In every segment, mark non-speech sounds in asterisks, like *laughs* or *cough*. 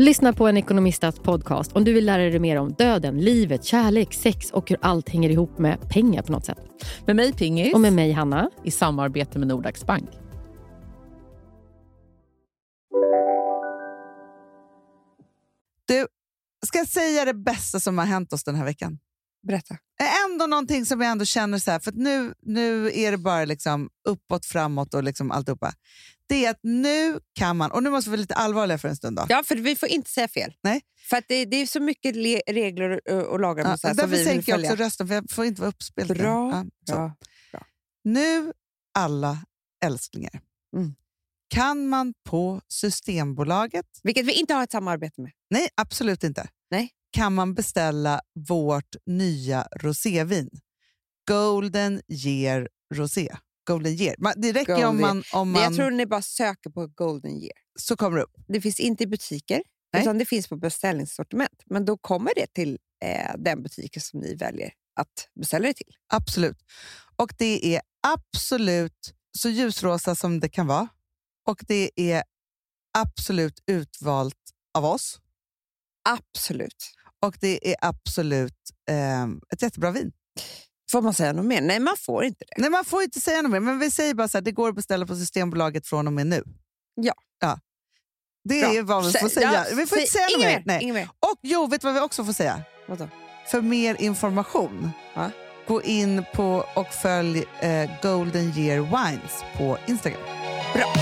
Lyssna på en ekonomistats podcast om du vill lära dig mer om döden, livet, kärlek, sex och hur allt hänger ihop med pengar på något sätt. Med mig Pingis. Och med mig Hanna. I samarbete med Nordax Bank. Du, ska jag säga det bästa som har hänt oss den här veckan? Berätta. Ändå någonting som jag ändå känner så här, för nu, nu är det bara liksom uppåt, framåt och liksom alltihopa. Det är att nu kan man, och nu måste vi vara lite allvarliga för en stund. Då. Ja, för vi får inte säga fel. Nej. För det, det är så mycket le- regler och, lagar Ja, så här, som därför vi vill sänker jag följa. också rösten, för jag får inte vara uppspelt. Bra, Ja, så. bra. Nu, alla älsklingar, Mm. kan man på Systembolaget, Vilket vi inte har ett samarbete med. nej absolut inte, Nej. Kan man beställa vårt nya rosévin. Golden Year Rosé. Golden Year. Det räcker om man, om man Jag tror ni bara söker på Golden Year. så kommer det upp. Det finns inte i butiker, Nej. utan det finns på beställningssortiment. Men då kommer det till eh, den butiken som ni väljer att beställa det till. Absolut. Och det är absolut så ljusrosa som det kan vara. Och det är absolut utvalt av oss. Absolut. Och det är absolut eh, ett jättebra vin. Får man säga något mer? Nej, man får inte det. Nej, man får inte säga något mer, men vi säger bara så här, det går att beställa på Systembolaget från och med nu. Ja. ja. Det Bra. är vad vi får Sä- säga. ja, vi får inte säg- säga något mer. Nej. Inget mer. Och jo, vet du vad vi också får säga? Vadå? För mer information, Ja. gå in på och följ eh, Golden Year Wines på Instagram. Bra.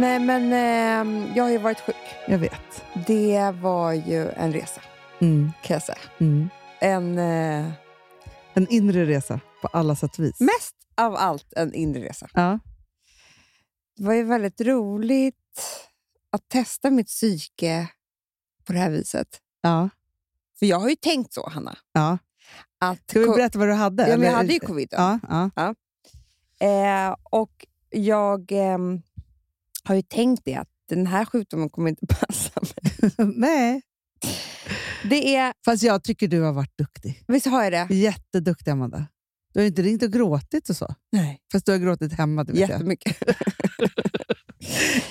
Nej, men eh, jag har ju varit sjuk. Jag vet. Det var ju en resa, Mm. kan jag säga. Mm. En, eh, En inre resa på alla sätt och vis. mest av allt en inre resa. Ja. Det var ju väldigt roligt att testa mitt psyke på det här viset. Ja. För jag har ju tänkt så, Hanna. Ja. Att Ska vi berätta vad du hade? Ja, men jag hade ju covid. då. Ja, ja. Eh, och jag ehm, har ju tänkt det, att den här sjukdomen kommer inte *laughs* passa mig. Nej, Det är, fast jag tycker du har varit duktig. visst har jag det? Jätteduktig, Amanda. Du har inte ringt och gråtit och så. Nej. Fast du har gråtit hemma, det vet jag. Jättemycket.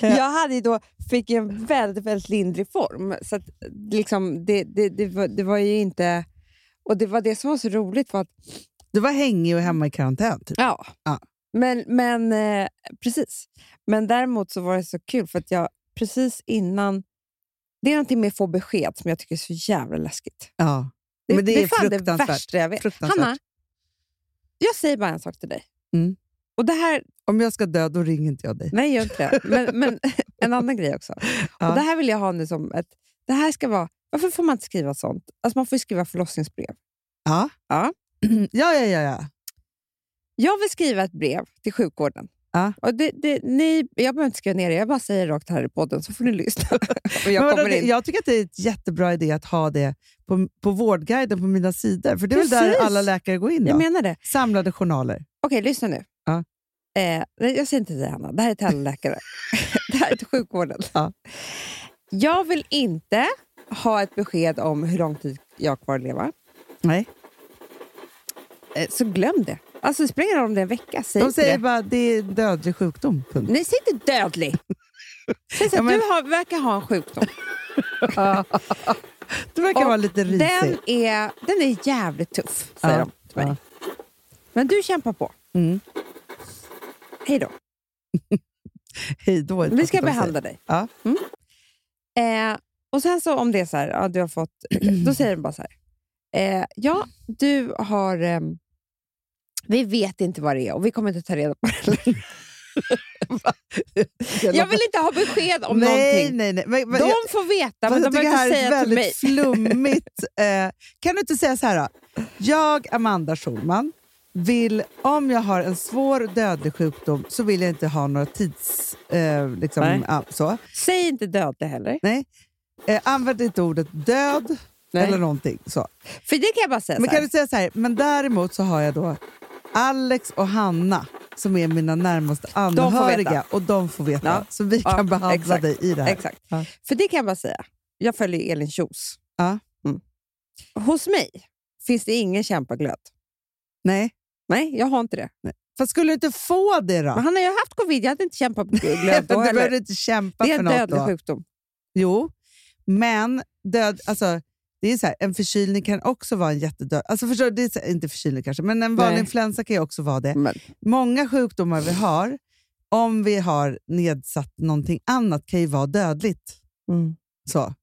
*laughs* jag hade då, fick en väldigt, väldigt lindrig form. Så att, liksom, det, det, det, var, det var ju inte... Och det var det som var så roligt. Var att, Du var hängig och hemma i karantän. Typ. ja. Ja. Men, men eh, precis. Men däremot så var det så kul för att jag precis innan... Det är någonting med att få besked som jag tycker är så jävla läskigt. Ja. Det, Men det är fan det värsta jag vet. Hanna, jag säger bara en sak till dig. Mm. Och det här, Om jag ska dö, då ringer inte jag dig. nej gör inte det. Men, men *laughs* en annan grej också. Ja. Och Det här vill jag ha nu som ett... Det här ska vara... Varför får man inte skriva sånt? Alltså man får ju skriva förlossningsbrev. Ja. Ja. *clears throat* ja, ja, ja, ja. Jag vill skriva ett brev till sjukvården. Ja. Och det, det, ni, jag behöver inte skriva ner det, jag bara säger rakt här i podden så får ni lyssna. *laughs* Jag, in. jag tycker att det är en jättebra idé att ha det på, på Vårdguiden på mina sidor. För det är väl där alla läkare går in. jag Då. menar det. Samlade journaler. Okej, lyssna nu. Ja. Eh, jag säger inte till dig, Hanna. Det här är till alla läkare. *laughs* det här är till sjukvården. Ja. Jag vill inte ha ett besked om hur lång tid jag har kvar att leva. Nej. Eh, så glöm det. Alltså, det spelar ingen roll om det är en vecka. Säg De säger det. bara det är en dödlig sjukdom. Punkt. Nej, säg inte dödlig. *laughs* Säg så Ja, men- Du har, verkar ha en sjukdom. *laughs* Det verkar Och vara lite risigt. Den är, den är jävligt tuff, säger Ja, de till mig. ja. Men du kämpar på. Mm. Hej då. *laughs* Hej då. Vi ska behandla dig. Ja. Mm. Eh, och sen så om det är så här, ja, du har fått, *clears throat* då säger de bara så här. Eh, ja, du har... ehm, vi vet inte vad det är och vi kommer inte ta reda på det. *laughs* jag vill inte ha besked om nej, någonting. nej, nej. Men, men, De jag, får veta, men de behöver det inte säga till mig. väldigt flummigt. *laughs* Eh, kan du inte säga så här då? Jag, Amanda Schulman, vill, om jag har en svår dödlig sjukdom så vill jag inte ha några tids... Eh, liksom, ja, så. Säg inte dödlig heller. Nej. Eh, använd inte ordet död Nej. eller någonting. Så. För det kan jag bara säga Men så kan du säga så här, men däremot så har jag då Alex och Hanna som är mina närmaste anhöriga veta. och de får veta. Ja. Så vi Ja, kan behandla exakt. dig i det här. Exakt. Ja. För det kan jag bara säga. Jag följer Elin Kjos. Ja. Mm. Hos mig finns det ingen kämpaglöd. Nej. Nej, jag har inte det. Fast skulle du inte få det då? Men han har ju haft covid. Jag hade inte kämpaglöd Men *laughs* då du heller. inte kämpa Det är för en något dödlig sjukdom. Jo, men död, alltså, det är så här, en förkylning kan också vara en jättedöd... Alltså förstår du, det är här, inte förkylning kanske, men en vanlig Nej. influensa kan ju också vara det. Men, Många sjukdomar vi har, om vi har nedsatt någonting annat, kan ju vara dödligt. mm. Så.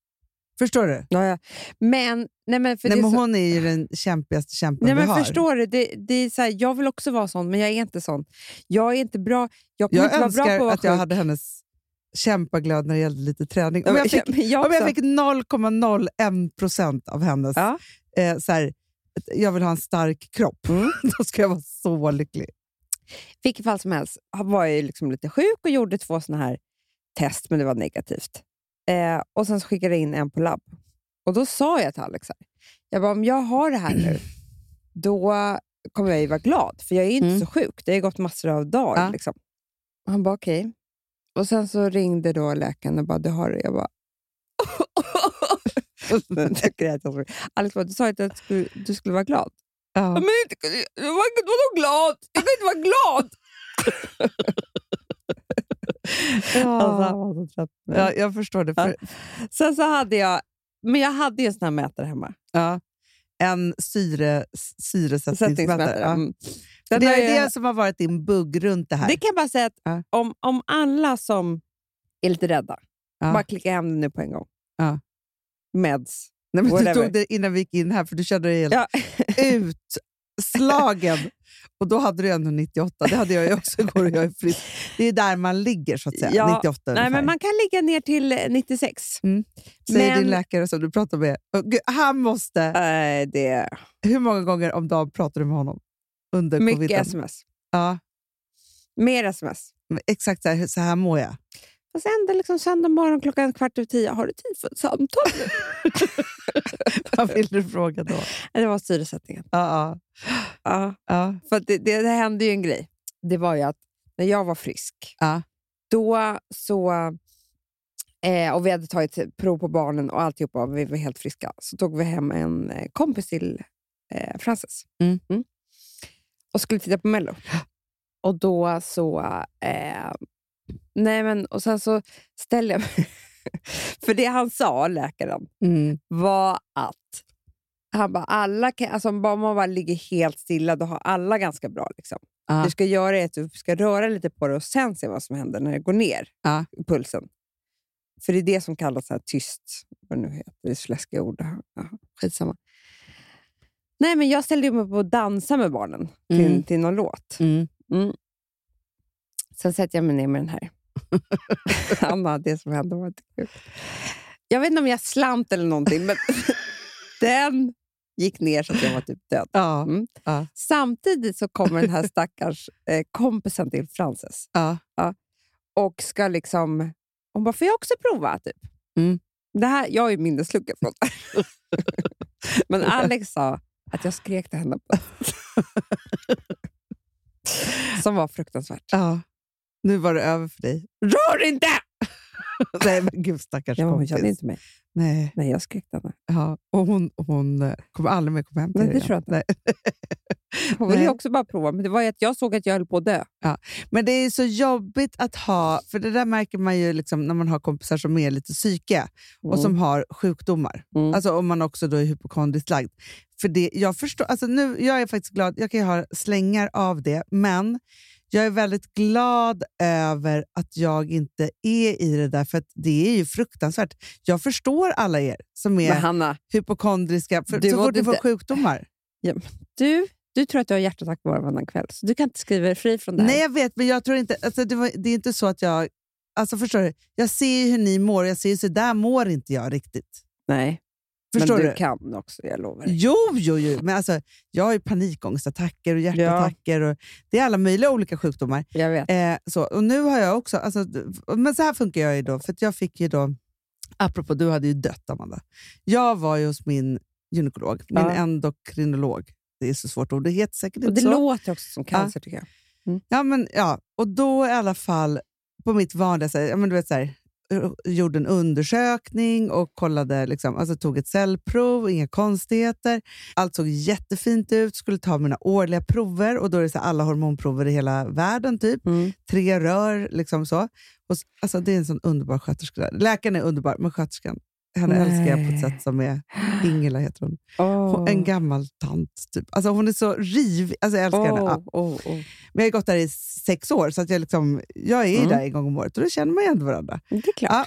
Förstår du? ja, ja. men, nej, men, för Nej, men så, hon är ju den kämpigaste kämpen nej, vi men har. förstår du? Det, det är så här, jag vill också vara sån, men jag är inte sån. Jag är inte bra. Jag jag inte vara bra på önskar att att jag hade hennes kämpaglöd när det gällde lite träning. Om jag fick, jag om jag fick 0,01 procent av hennes Ja. eh, så här, jag vill ha en stark kropp, Mm. *laughs* då ska jag vara så lycklig. vilket fall som helst var jag liksom lite sjuk och gjorde två såna här test, men det var negativt. Eh, och Sen skickade jag in en på labb. Och Då sa jag till Alex, här, jag bara, om jag har det här nu, *clears throat* då kommer jag ju vara glad, för jag är inte Mm. så sjuk. Det har gått massor av dagar. Ja. Liksom. Och han bara, okej. Och Sen så ringde då läkaren och bara, du har det. Jag bara... *laughs* Då grät jag. Alex bara, du sa inte att du skulle, du skulle vara glad. Ja. Men inte, jag var, vadå glad? Jag kan inte vara glad! *laughs* Alltså, han var så trött. Ja, jag förstår det. För, Sen så hade jag, men jag hade ju en sån här mätare hemma. ja, en syre, syresättningsmätare. Sättningsmätare. Ja. Mm. Den Det är det som har varit din bugg runt det här. det kan jag bara säga att Ja. om, om alla som är lite rädda, Ja. bara klicka hem den nu på en gång. Ja. Meds. Nej, men du whatever. tog det innan vi gick in här, för du kände dig helt Ja. utslagen. *laughs* Och då hade du ändå 98. Det hade jag ju också igår och jag är frisk. Det är där man ligger, så att säga. Ja. 98 Nej, ungefär. men man kan ligga ner till eh, 96. Säger men- din läkare som du pratar med. Han måste... Nej, det Hur många gånger om dagen pratar du med honom? Under mycket coviden? sms. Ja, Mer sms. exakt så här, så här mår jag. Och sen det liksom söndag morgon klockan kvart över tio. Har du tid för ett samtal? *laughs* Vad vill du fråga då? *laughs* det var syresättningen. Ja, Ja. ja. För det, det, det hände ju en grej. Det var ju att när jag var frisk, Ja. då så... Eh, och vi hade tagit prov på barnen och alltihopa, vi var helt friska. Så tog vi hem en eh, kompis till eh, Frances. Mm. Och skulle titta på Mello. Och då så... Eh, nej men, och sen så ställde jag mig... *laughs* För det han sa, läkaren, Mm. var att han bara, alla kan, alltså om man bara ligger helt stilla, då har alla ganska bra. Liksom. Ja. Du ska göra är att du ska röra lite på det och sen se vad som händer när det går ner Ja. i pulsen. För det är det som kallas så här tyst, vad nu heter, det är så läskiga ord. Ja, skitsamma. Nej, men jag ställde mig upp och dansa med barnen till, Mm. till någon låt. Mm. Sen sätter jag mig ner med den här. *laughs* *laughs* Anna, det som hände var inte kul. Jag vet inte om jag slant eller någonting, men *laughs* den gick ner så att jag var typ död. Ja. Mm. Ja. Samtidigt så kommer den här stackars eh, kompisen till Frances Ja. och ska liksom... Hon bara, får jag också prova? Typ. Mm. Det här, jag är minneslucken från. Men Alex sa att jag skrek till henne. Som var fruktansvärt. ja. Nu var det över för dig. Rör inte! *laughs* Nej, men gud stackars Ja, men hon kompis. kände inte mig. Nej. Nej, jag henne. Ja. Och hon, hon eh, kommer aldrig mer komma hem till Nej, det tror jag inte. Hon ville Nej. också bara prova, men det var att jag såg att jag höll på att dö. Men det är så jobbigt att ha, för det där märker man ju liksom när man har kompisar som är lite psykiska och som har sjukdomar. Mm. Alltså om man också då är hypokondriskt lagd. För det, jag, förstår, alltså nu, jag är faktiskt glad, jag kan ju ha slängar av det, men jag är väldigt glad över att jag inte är i det där, för det är ju fruktansvärt. Jag förstår alla er som är Hanna, hypokondriska, för Du så fort ni får sjukdomar. du, du tror att du har hjärtattack var och varannan kväll, så du kan inte skriva dig fri från det här. Nej, jag vet, men jag tror inte... Alltså, det, var, det är inte så att jag... Alltså, förstår du? Jag ser ju hur ni mår och jag ser ju så där mår inte jag riktigt. Nej. Förstår Men du du? kan också, jag lovar. Jo, jo, jo. Men alltså, jag har ju panikångestattacker och hjärtattacker. Och det är alla möjliga olika sjukdomar. Jag vet. Eh, så, och nu har jag också... Alltså, men så här funkar jag ju då. För jag fick ju då... Apropå, du hade ju dött, Amanda. Jag var ju hos min gynekolog, min Ja. endokrinolog. Det är så svårt ord. Det heter säkert Och inte det så. låter också som cancer tycker jag. Ja, men, ja, och då i alla fall på mitt vanliga sätt, ja, men du vet, så här, gjorde en undersökning och kollade, liksom, alltså tog ett cellprov, inga konstigheter. Allt såg jättefint ut, skulle ta mina årliga prover och då är det så alla hormonprover i hela världen. typ. Mm. Tre rör, liksom så. Och, alltså, det är en sån underbar sköterska. Läkaren är underbar, men sköterskan, henne Nej. älskar jag på ett sätt som är... Ingela heter hon. Hon en gammal tant. Typ. Alltså, hon är så riv. Alltså, jag älskar henne. Ja. Åh. Men jag har gått där i sex år, så att jag, liksom, jag är Mm. där en gång om året och då känner man ju ändå varandra. Det är klart. Ja.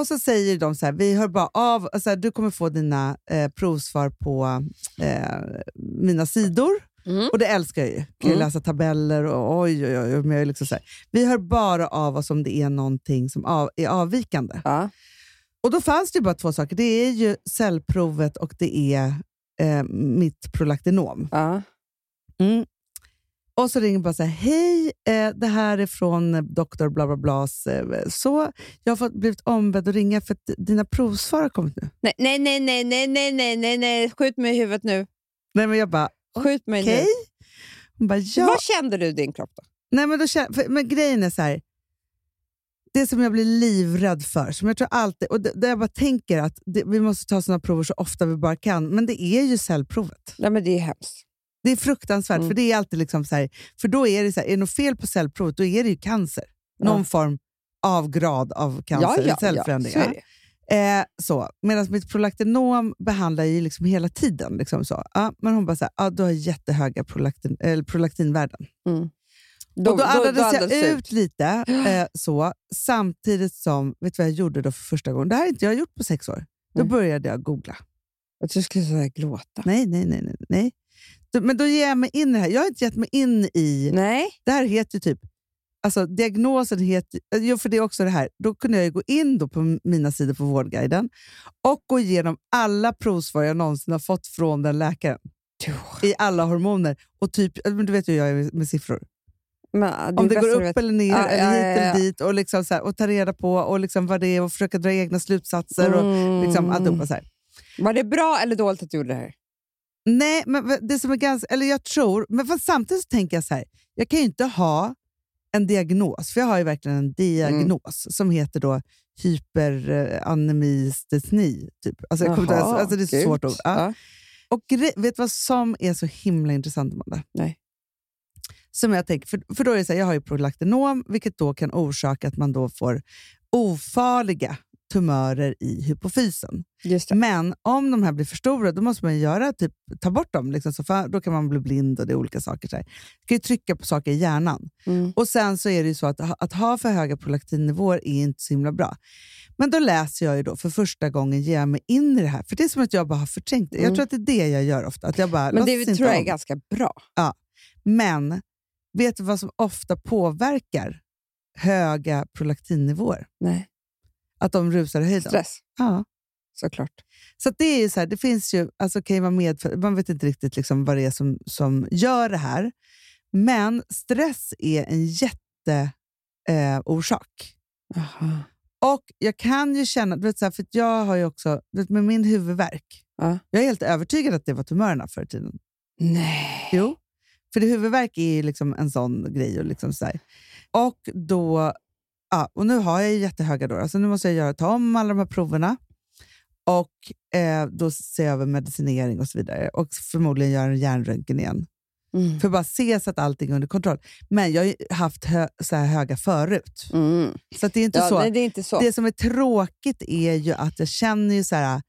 Och så säger de så här, vi hör bara av, alltså, du kommer få dina eh, provsvar på eh, mina sidor. Mm. Och det älskar jag ju. Kan jag Mm. läsa tabeller och oj, oj, oj. Men jag är liksom så här, vi hör bara av oss om det är någonting som av, är avvikande. Ja. Och då fanns det bara två saker. Det är ju cellprovet och det är eh, mitt prolaktinom. Ja. Mm. Och så ringer bara så här, hej, eh, det här är från eh, doktor bla bla blas. Eh, så, jag har fått, blivit ombedd att ringa för att dina provsvar har kommit nu. Nej, nej, nej, nej, nej, nej, nej, nej, nej. Skjut mig i huvudet nu. Nej, men jag bara, Skjut mig okej. nu. Hon bara, ja. Vad kände du i din kropp då? Nej, men, då för, men grejen är så här, det som jag blir livrädd för, som jag tror alltid, och där jag bara tänker att det, vi måste ta sådana prover så ofta vi bara kan, men det är ju cellprovet. Nej, men det är hemskt. Det är fruktansvärt, Mm. för det är alltid liksom så här, för då är det så här, är det något fel på cellprovet, då är det ju cancer. Någon Ja. form av grad av cancer, ja, ja, cellförändring. Ja, så. Eh, så. Medan mitt prolaktinom behandlar ju liksom hela tiden. Liksom så. Ja, men hon bara så här, ja, du har jättehöga prolaktin, eller prolaktinvärden. Mm. Och då andades jag andades du ut lite, *gasps* eh, så, samtidigt som, vet du vad jag gjorde då för första gången? Det här har inte jag gjort på sex år. Då Nej. började jag googla. Jag tror du skulle säga gråta. Nej, nej, nej. nej, nej. Då, men då ger jag mig in i det här. Jag har inte gett mig in i... Nej. Det här heter ju typ... Alltså diagnosen heter... Jo, för det är också det här. Då kunde jag gå in då på mina sidor på Vårdguiden och gå igenom alla provsvar jag någonsin har fått från den läkaren i alla hormoner. Och typ, men du vet ju hur jag är med siffror. Men, Om det är går bäst upp eller ner, Ja, eller hit eller dit och, liksom så här, och ta reda på och liksom vad det är och försöka dra egna slutsatser. Och liksom Mm. alltihopa så här. Var det bra eller dåligt att du gjorde det här? Nej, men det som är ganska... Eller jag tror... Men samtidigt tänker jag så här. Jag kan ju inte ha en diagnos, för jag har ju verkligen en diagnos som heter då hyperanemiestesni. Typ. Alltså, Jaha, alltså det är så svårt ord. Ja. Ja. Och vet du vad som är så himla intressant, Amanda? Nej. Som jag tänker, för, för då är det så här, jag har ju prolaktinom, vilket då kan orsaka att man då får ofarliga tumörer i hypofysen. Men om de här blir för stora, då måste man göra, typ, ta bort dem. Liksom, så för, då kan man bli blind och det är olika saker. Så här. Du kan ju trycka på saker i hjärnan. Mm. Och Sen så är det ju så att, att ha för höga prolaktinnivåer är inte så himla bra. Men då läser jag ju då för första gången, ger jag mig in i det här. För det är som att jag bara har förträngt det. Jag Mm. tror att det är det jag gör ofta. Att jag bara Men det tror jag är ganska bra. Men vet du vad som ofta påverkar höga prolaktinnivåer? Nej. Att de rusar i höjden. Stress, Ja. såklart. Så det är ju så här, det finns ju, alltså kan ju vara medfödd, man vet inte riktigt liksom vad det är som, som gör det här. Men stress är en jätteorsak. Eh, och jag kan ju känna, du vet, så här, för jag har ju också, vet, med min huvudvärk, Ja. jag är helt övertygad att det var tumörerna förr i tiden. Nej. Jo. För det huvudvärk är ju liksom en sån grej. Och, liksom så här. och då, ja, och nu har jag jättehöga då, alltså nu måste jag göra, ta om alla de här proverna och eh, då se över medicinering och så vidare. Och förmodligen göra en hjärnröntgen igen. Mm. För att bara se så att allting är under kontroll. Men jag har ju haft hö, så här höga förut. Mm. Så det är inte Ja, så. nej, det är inte så. Det som är tråkigt är ju att jag känner ju så här,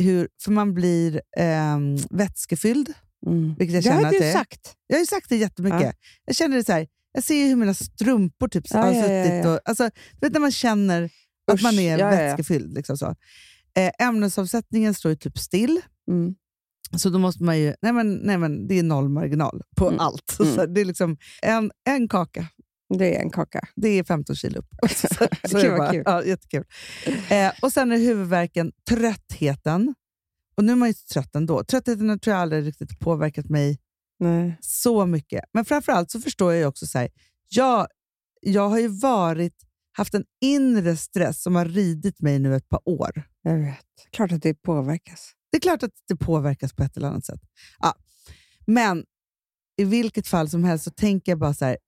hur, för man blir ehm, vätskefylld. Mm. Det har att du sagt. Jag har ju sagt det jättemycket. Ja. Jag känner det så här, jag ser ju hur mina strumpor typ Ja, har suttit. Och, alltså, du vet när man känner att Usch, man är ja, vätskefylld. Liksom så. Eh, ämnesomsättningen står ju typ still. Mm. Så då måste man ju... Nej men, nej men det är noll marginal på Mm. allt. *laughs* Mm. Så det är liksom en, en kaka, Det är en kaka. det är 15 kilo upp. *laughs* så, så Gud, är det vad kul. Ja, jättekul. Eh, och sen är huvudvärken, tröttheten Och nu är man ju trött ändå. Tröttheten tror jag aldrig riktigt påverkat mig Nej. så mycket. Men framförallt så förstår jag också så här, jag, jag har ju varit, haft en inre stress som har ridit mig nu ett par år. Jag vet. Klart att det påverkas. Det är klart att det påverkas på ett eller annat sätt. Ja. Men i vilket fall som helst så tänker jag bara så här,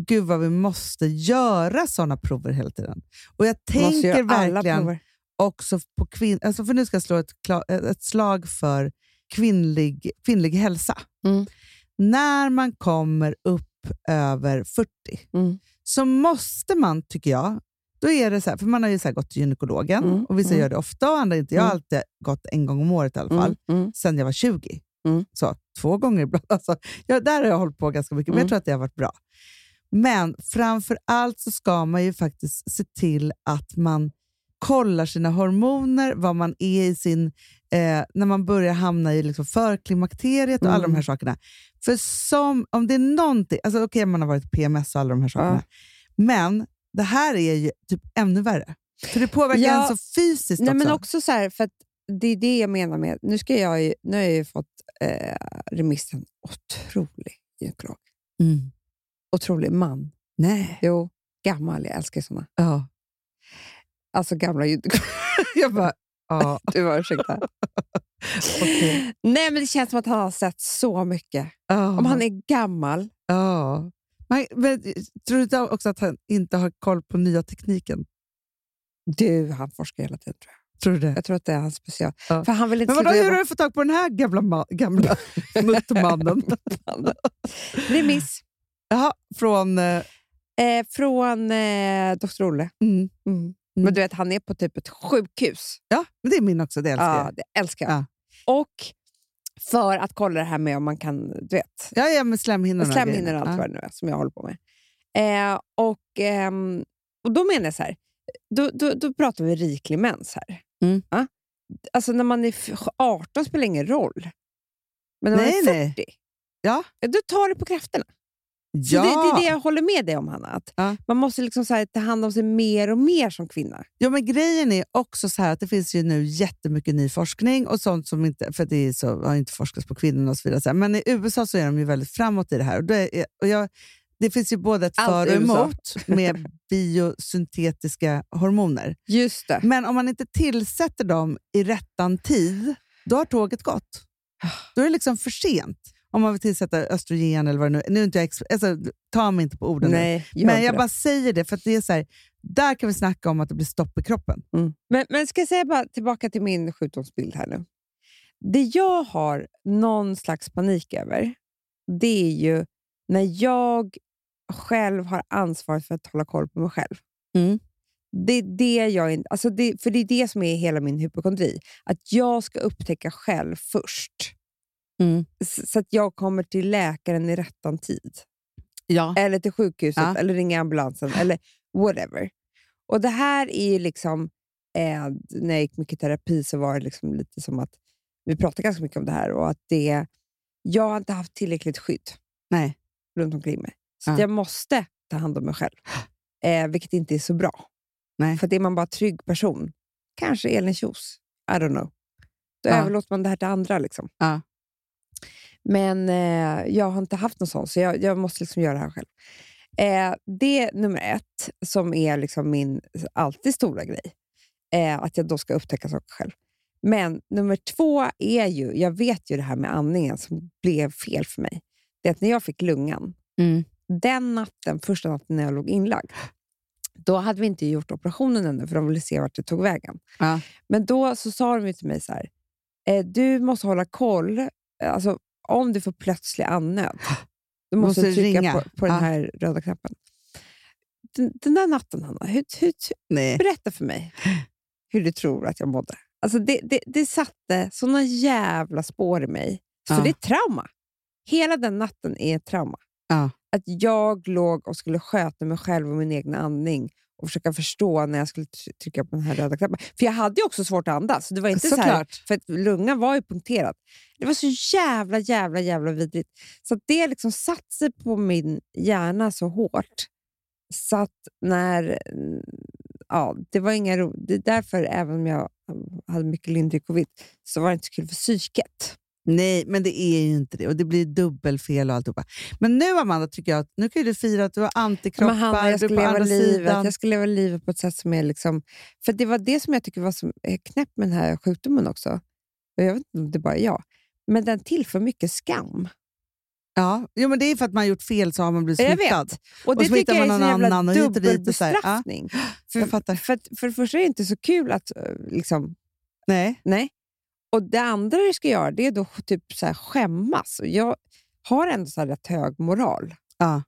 gud vad vi måste göra sådana prover hela tiden. Och jag Man måste tänker göra alla verkligen prover. Också på kvinn... Alltså för nu ska jag slå ett, ett slag för kvinnlig, kvinnlig hälsa. Mm. När man kommer upp över 40 Mm. så måste man, tycker jag, då är det så här, för man har ju så gått till gynekologen Mm, och vissa mm. gör det ofta och andra inte. Jag har Mm. alltid gått en gång om året i alla fall, Mm. Sen jag var 20. Mm. Så två gånger ibland. *laughs* Alltså, ja, där har jag hållit på ganska mycket, men jag tror att det har varit bra. Men framför allt så ska man ju faktiskt se till att man kollar sina hormoner, vad man är i sin... Eh, när man börjar hamna i liksom förklimakteriet och alla de Mm. här sakerna. För som, om det är någonting... Alltså Okej, man har varit PMS och alla de här sakerna. Men det här är ju typ ännu värre. För det påverkar Ja. en så fysiskt Nej, också. men också så här, för att det är det jag menar med... Nu, ska jag ju, nu har jag ju fått eh, remissen otrolig gynekolog. Mm. Otrolig man. Nej. Jo, gammal. Jag älskar såna. Ja. Alltså gamla gynekologer. *laughs* Jag bara, ja. Du var ursäkta. *laughs* Okej. Nej, men det känns som att han har sett så mycket. ja. Om han är gammal. Ja. Men, men, tror du också att han inte har koll på nya tekniken? Du, han forskar hela tiden tror jag. Tror du det? Jag tror att det är hans special. Ja. För han vill inte Men vadå, hur har du fått tag på den här gamla, gamla *laughs* muttmannen? Remiss. Jaha, från... Eh, Eh, från eh, Dr. Olle. mm. Mm. Men du vet, han är på typ ett sjukhus. Ja, men det är min också. Det älskar Ja, jag. det älskar jag. Ja. Och för att kolla det här med om man kan, du vet, Ja, ja, med slemhinnorna. slemhinnor och allt grejerna. vad det nu är som jag håller på med. Eh, och, ehm, och då menar jag så här, då, då, då pratar vi riklig mens här. Mm. Ja? Alltså när man är f- 18 spelar ingen roll. Men när Nej, man är nej. 40, Ja. då tar det på krafterna. Ja. det, det är det jag håller med dig om, Hanna. Att Ja. Man måste liksom så här, ta hand om sig mer och mer som kvinna. Ja, men grejen är också så här att det finns ju nu jättemycket ny forskning och sånt som inte, för det är så, har inte forskats på kvinnor och så vidare. Men i USA så är de ju väldigt framåt i det här. Och det, är, och jag, det finns ju både ett Allt för och emot *laughs* med biosyntetiska hormoner. Just det. Men om man inte tillsätter dem i rättan tid, då har tåget gått. Då är det liksom för sent. Om man vill tillsätta östrogen eller vad det nu. Nu är inte jag alltså, Ta mig inte på orden nu. Nej, gör Men jag det. bara säger det, för det är så här, där kan vi snacka om att det blir stopp i kroppen. Mm. Men, men ska jag säga bara tillbaka till min sjukdomsbild här nu. Det jag har någon slags panik över, det är ju när jag själv har ansvaret för att hålla koll på mig själv. Mm. Det är det jag. Alltså det, för det är det som är hela min hypokondri. Att jag ska upptäcka själv först. Mm. Så att jag kommer till läkaren i rättan tid. Ja. Eller till sjukhuset, Ja. eller ringa ambulansen, eller whatever. Och det här är liksom... Eh, när jag gick mycket terapi så var det liksom lite som att vi pratade ganska mycket om det här och att det, jag har inte haft tillräckligt skydd Nej. runt omkring mig. Så Ja. jag måste ta hand om mig själv, eh, vilket inte är så bra. Nej. För att är man bara trygg person, kanske Elin Kjos, I don't know. Då Ja. överlåter man det här till andra. Liksom. Ja. Men eh, jag har inte haft någon sån, så jag, jag måste liksom göra det här själv. Eh, det är nummer ett, som är liksom min alltid stora grej. Eh, att jag då ska upptäcka saker själv. Men nummer två är ju, jag vet ju det här med andningen som blev fel för mig. Det är att när jag fick lungan, Mm. den natten, första natten när jag låg inlagd, då hade vi inte gjort operationen ännu, för de ville se vart det tog vägen. Ja. Men då så sa de till mig så här, eh, du måste hålla koll, alltså, om du får plötslig andnöd, *gasps* då måste, Måste du trycka ringa. på, på den Ja. här röda knappen. Den, den där natten, Hanna, hur, hur, Nej. berätta för mig hur du tror att jag mådde. Alltså det, det, det satte såna jävla spår i mig, så Ja. det är trauma. Hela den natten är ett trauma. Ja. Att jag låg och skulle sköta mig själv och min egen andning och försöka förstå när jag skulle try- trycka på den här röda knappen. För jag hade ju också svårt att andas. Det var inte så här, för lungan var ju punkterad. Det var så jävla, jävla, jävla vidrigt. Så det liksom satt sig på min hjärna så hårt. Så att när... ja, det var inga ro. Det är därför, även om jag hade mycket lindrig covid, så var det inte så kul för psyket. Nej, men det är ju inte det. Och det blir dubbelfel och alltihopa. Men nu Amanda, tycker jag att nu kan ju du fira att du har antikroppar, Men Hanna, jag ska, leva livet, sidan. jag ska leva livet på ett sätt som är... liksom... För det var det som jag tycker var så eh, knäppt med den här sjukdomen också. Och Jag vet inte om det bara är jag. Men den tillför mycket skam. Ja, jo, men det är för att man har gjort fel så har man blivit Jag smittad. vet. Och det hittar tycker jag är en någon jävla annan och och och. Ja. dubbelbestraffning. Jag *gasps* För, för, att- för det första är det inte så kul att... eh, Liksom, Nej. nej. Och det andra du ska göra det är då typ så här skämmas. Och jag har ändå så här rätt hög moral. Ja.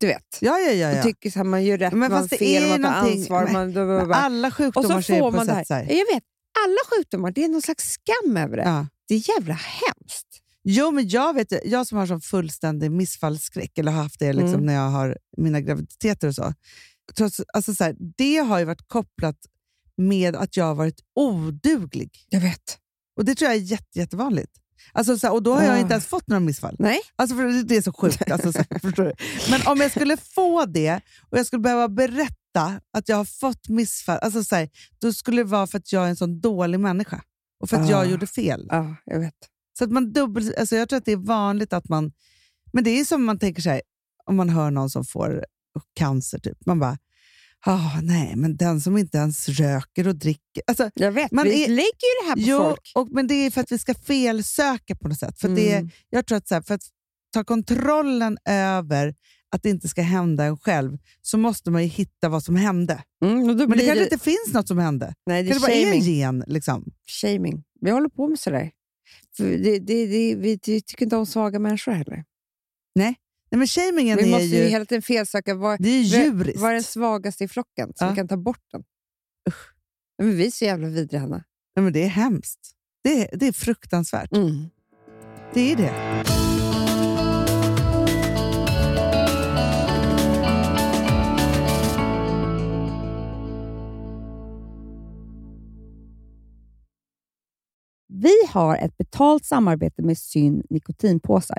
Du vet. Ja, ja, ja. Och ja. tycker så här, man gör rätt, Men man fel, man tar ansvar. men- Man, Men alla och sjukdomar så ser får på man sätt här. Jag vet, alla sjukdomar, det är någon slags skam över det. Ja. Det är jävla hemskt. Jo, men jag vet jag som har sån fullständig missfallsskräck, eller har haft det liksom Mm. när jag har mina graviditeter och så. Trots, alltså så här, det har ju varit kopplat med att jag har varit oduglig. Jag vet. Och Det tror jag är jätte, jättevanligt. Alltså, så här, och då har jag Ah. inte ens fått några missfall. Nej. Alltså, för det- är så sjukt. *laughs* Alltså, så här, förstår du? Men om jag skulle få det och jag skulle behöva berätta att jag har fått missfall, alltså, så här, då skulle det vara för att jag är en sån dålig människa och för att Ah. jag gjorde fel. Ja, jag vet. Så att man dubbel, alltså jag tror att det är vanligt att man... Men det är som man tänker sig om man hör någon som får cancer. Typ. Man bara, ah, nej, men den som inte ens röker och dricker. Alltså, Jag vet. Man vi är- lägger ju det här på jo, folk. och, men det är för att vi ska felsöka på något sätt. För det, Mm. jag tror att så här, för att ta kontrollen över att det inte ska hända en själv så måste man ju hitta vad som hände. Mm, Men det kanske inte finns något som hände. Nej, det Det är kan det bara är en gen. Liksom. shaming. Vi håller på med sådär. Det, det, det, vi tycker inte om svaga människor heller. Nej, men shamingen Vi är måste ju ju, hela tiden felsöka. Var, det är djuriskt. var är den svagaste i flocken så Ja. vi kan ta bort den. Men vi är så jävla vidriga, Hanna. Nej, men det är hemskt. Det är, det är fruktansvärt. Mm. Det är det. Vi har ett betalt samarbete med Syn nikotinpåsar.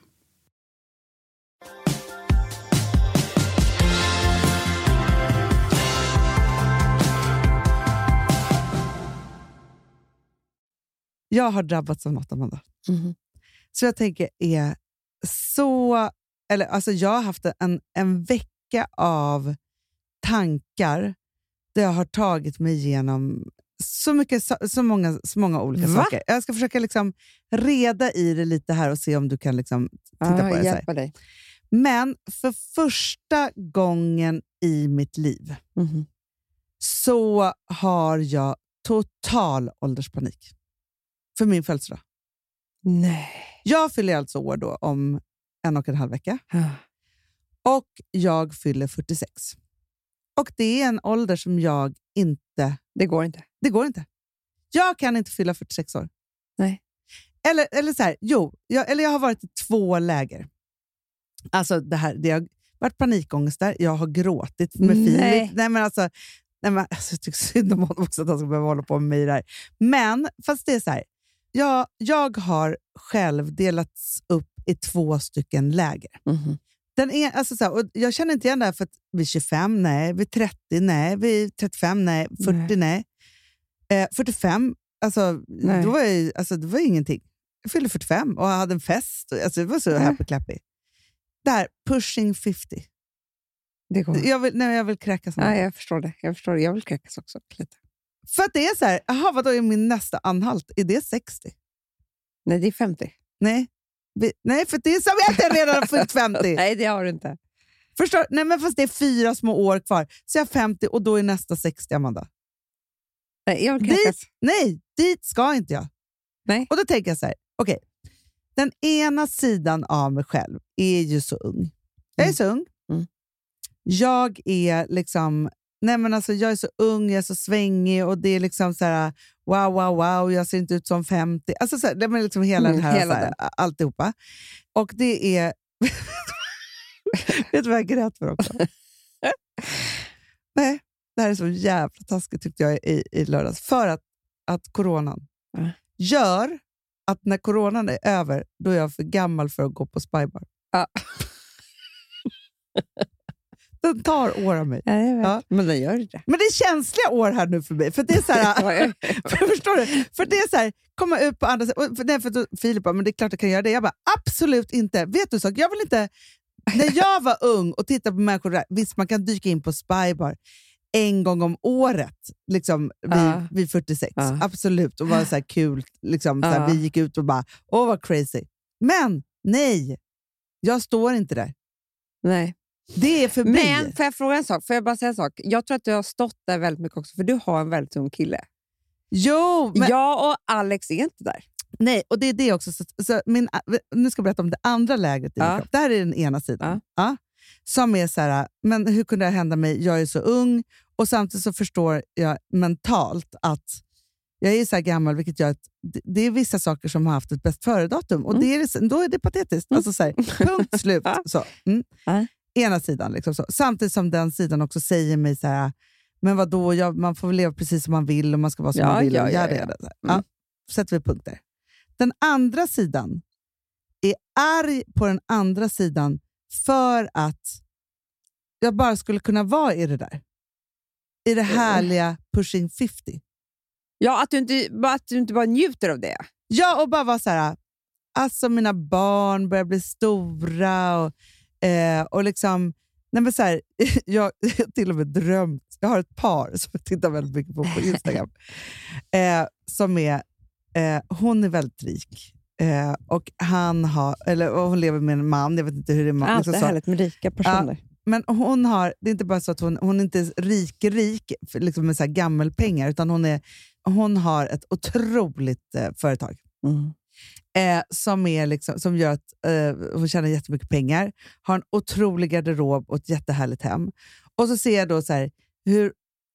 Jag har drabbats av något, Amanda. Mhm. Så jag tänker är så... Eller, alltså jag har haft en, en vecka av tankar där jag har tagit mig igenom så, mycket, så, så, många, så många olika Va? saker. Jag ska försöka liksom reda i det lite här och se om du kan liksom titta på det. Hjälpa dig. Men för första gången i mitt liv Mhm. så har jag total ålderspanik. För min födelsedag. Nej. Jag fyller alltså år då om en och en halv vecka och jag fyller 46. Och det är en ålder som jag inte... Det går inte. Det går inte. Jag kan inte fylla 46 år. Nej. Eller, eller så här, jo, jag, eller jag har varit i två läger. Alltså det, här, det har varit panikångest där, jag har gråtit med Nej. Filip. Nej, men alltså, nej, men, alltså, jag tycker synd om honom också att han ska behöva hålla på med mig där. Men fast det är så här, jag, jag har själv delats upp i två stycken läger. Mhm. Den är, alltså så här, och jag känner inte igen det här för att vid 25, nej. Vid 30, nej. Vid 35, nej. 40, nej. Eh, 45, alltså, Nej. Då var jag, ju- alltså, det var ingenting. Jag fyllde 45 och hade en fest. Alltså, det var så Mm. happy clappy. Där, pushing 50. Det går. Jag vill, nej, jag vill kräkas. Ja, snart. jag förstår det. Jag förstår det. Jag vill kräkas också. Lite. För att det är så här, aha, vadå är min nästa anhalt? Är det 60? Nej, det är 50. Nej. Vi, nej, för det är som jag inte redan har fyllt 50. *laughs* Nej, det har du inte. Förstår? Nej, men fast det är fyra små år kvar. Så jag är 50 och då är nästa 60, Amanda. Nej, jag Dit, nej, dit ska inte jag. Nej. Och då tänker jag så här, okej. Den ena sidan av mig själv är ju så ung. Jag är Mm. så ung. Mm. Jag är liksom... Nej men alltså, jag är så ung, jag är så svängig och det är liksom så här, wow, wow, wow, jag ser inte ut som 50. Alltså så här, det är liksom hela Mm, den här, hela här alltihopa. Och det är... *laughs* Vet du vad jag grät för också? *laughs* Nej, det här är så jävla taskigt tyckte jag i, i lördags. För att, att coronan Ja. gör att när coronan är över, då är jag för gammal för att gå på spybar. Ja. *laughs* Den tar år av mig. Ja, jag vet. Ja. Men den gör det. Men det är känsliga år här nu för mig. För det är så här, *laughs* *laughs* Förstår du? För det är så här, komma ut på andra sidan. och För, nej, för då, Filip bara, men det är klart jag kan göra det. Jag bara, absolut inte. Vet du sak? Jag vill inte... När jag var ung och tittade på människor där, visst man kan dyka in på Spybar en gång om året liksom, vid, Ja. vid 46. Ja. Absolut. Och var så här kul. Liksom, så här. Vi gick ut och bara, åh vad crazy. Men nej, jag står inte där. Nej. Det är förbi. Men får jag fråga en sak? Får jag bara säga en sak? Jag tror att du har stått där väldigt mycket också, för du har en väldigt ung kille. jo, men, Jag och Alex är inte där. nej, och det är det också. Så, så min, nu ska jag berätta om det andra läget i min Ja. kropp. Det här är den ena sidan. Ja. Som är så här, men hur kunde det hända mig? Jag är så ung och samtidigt så förstår jag mentalt att jag är så här gammal, vilket gör att det, är vissa saker som har haft ett bäst före-datum och det är, då är det patetiskt. Alltså så här, punkt slut. *laughs* Så. Mm. Ja. Ena sidan. Liksom så. Samtidigt som den sidan också säger mig så här, men vadå, jag, man får väl leva precis som man vill och man ska vara som Ja, man vill. ja, ja, ja. här. Mm. Ja, sätter vi punkter. Den andra sidan är arg på den andra sidan för att jag bara skulle kunna vara i det där. I det härliga pushing 50. Ja, att du, inte, bara- att du inte bara njuter av det. Ja, och bara vara så här, alltså mina barn börjar bli stora och, eh, och liksom, nej men så här, *laughs* jag har till och med drömt, jag har ett par som jag tittar väldigt mycket på på Instagram, *laughs* eh, som är, eh, hon är väldigt rik. Eh, och han har, eller hon lever med en man, jag vet inte hur det är. Allt liksom är så. härligt med rika personer. Men hon har, det är inte bara så att hon, hon är inte är rik, rik för- liksom med så gammelpengar, utan hon, är, hon har ett otroligt eh, företag Mm. Eh, som, är liksom, som gör att eh, hon tjänar jättemycket pengar, har en otrolig garderob och ett jättehärligt hem. Och så ser jag då så här, hur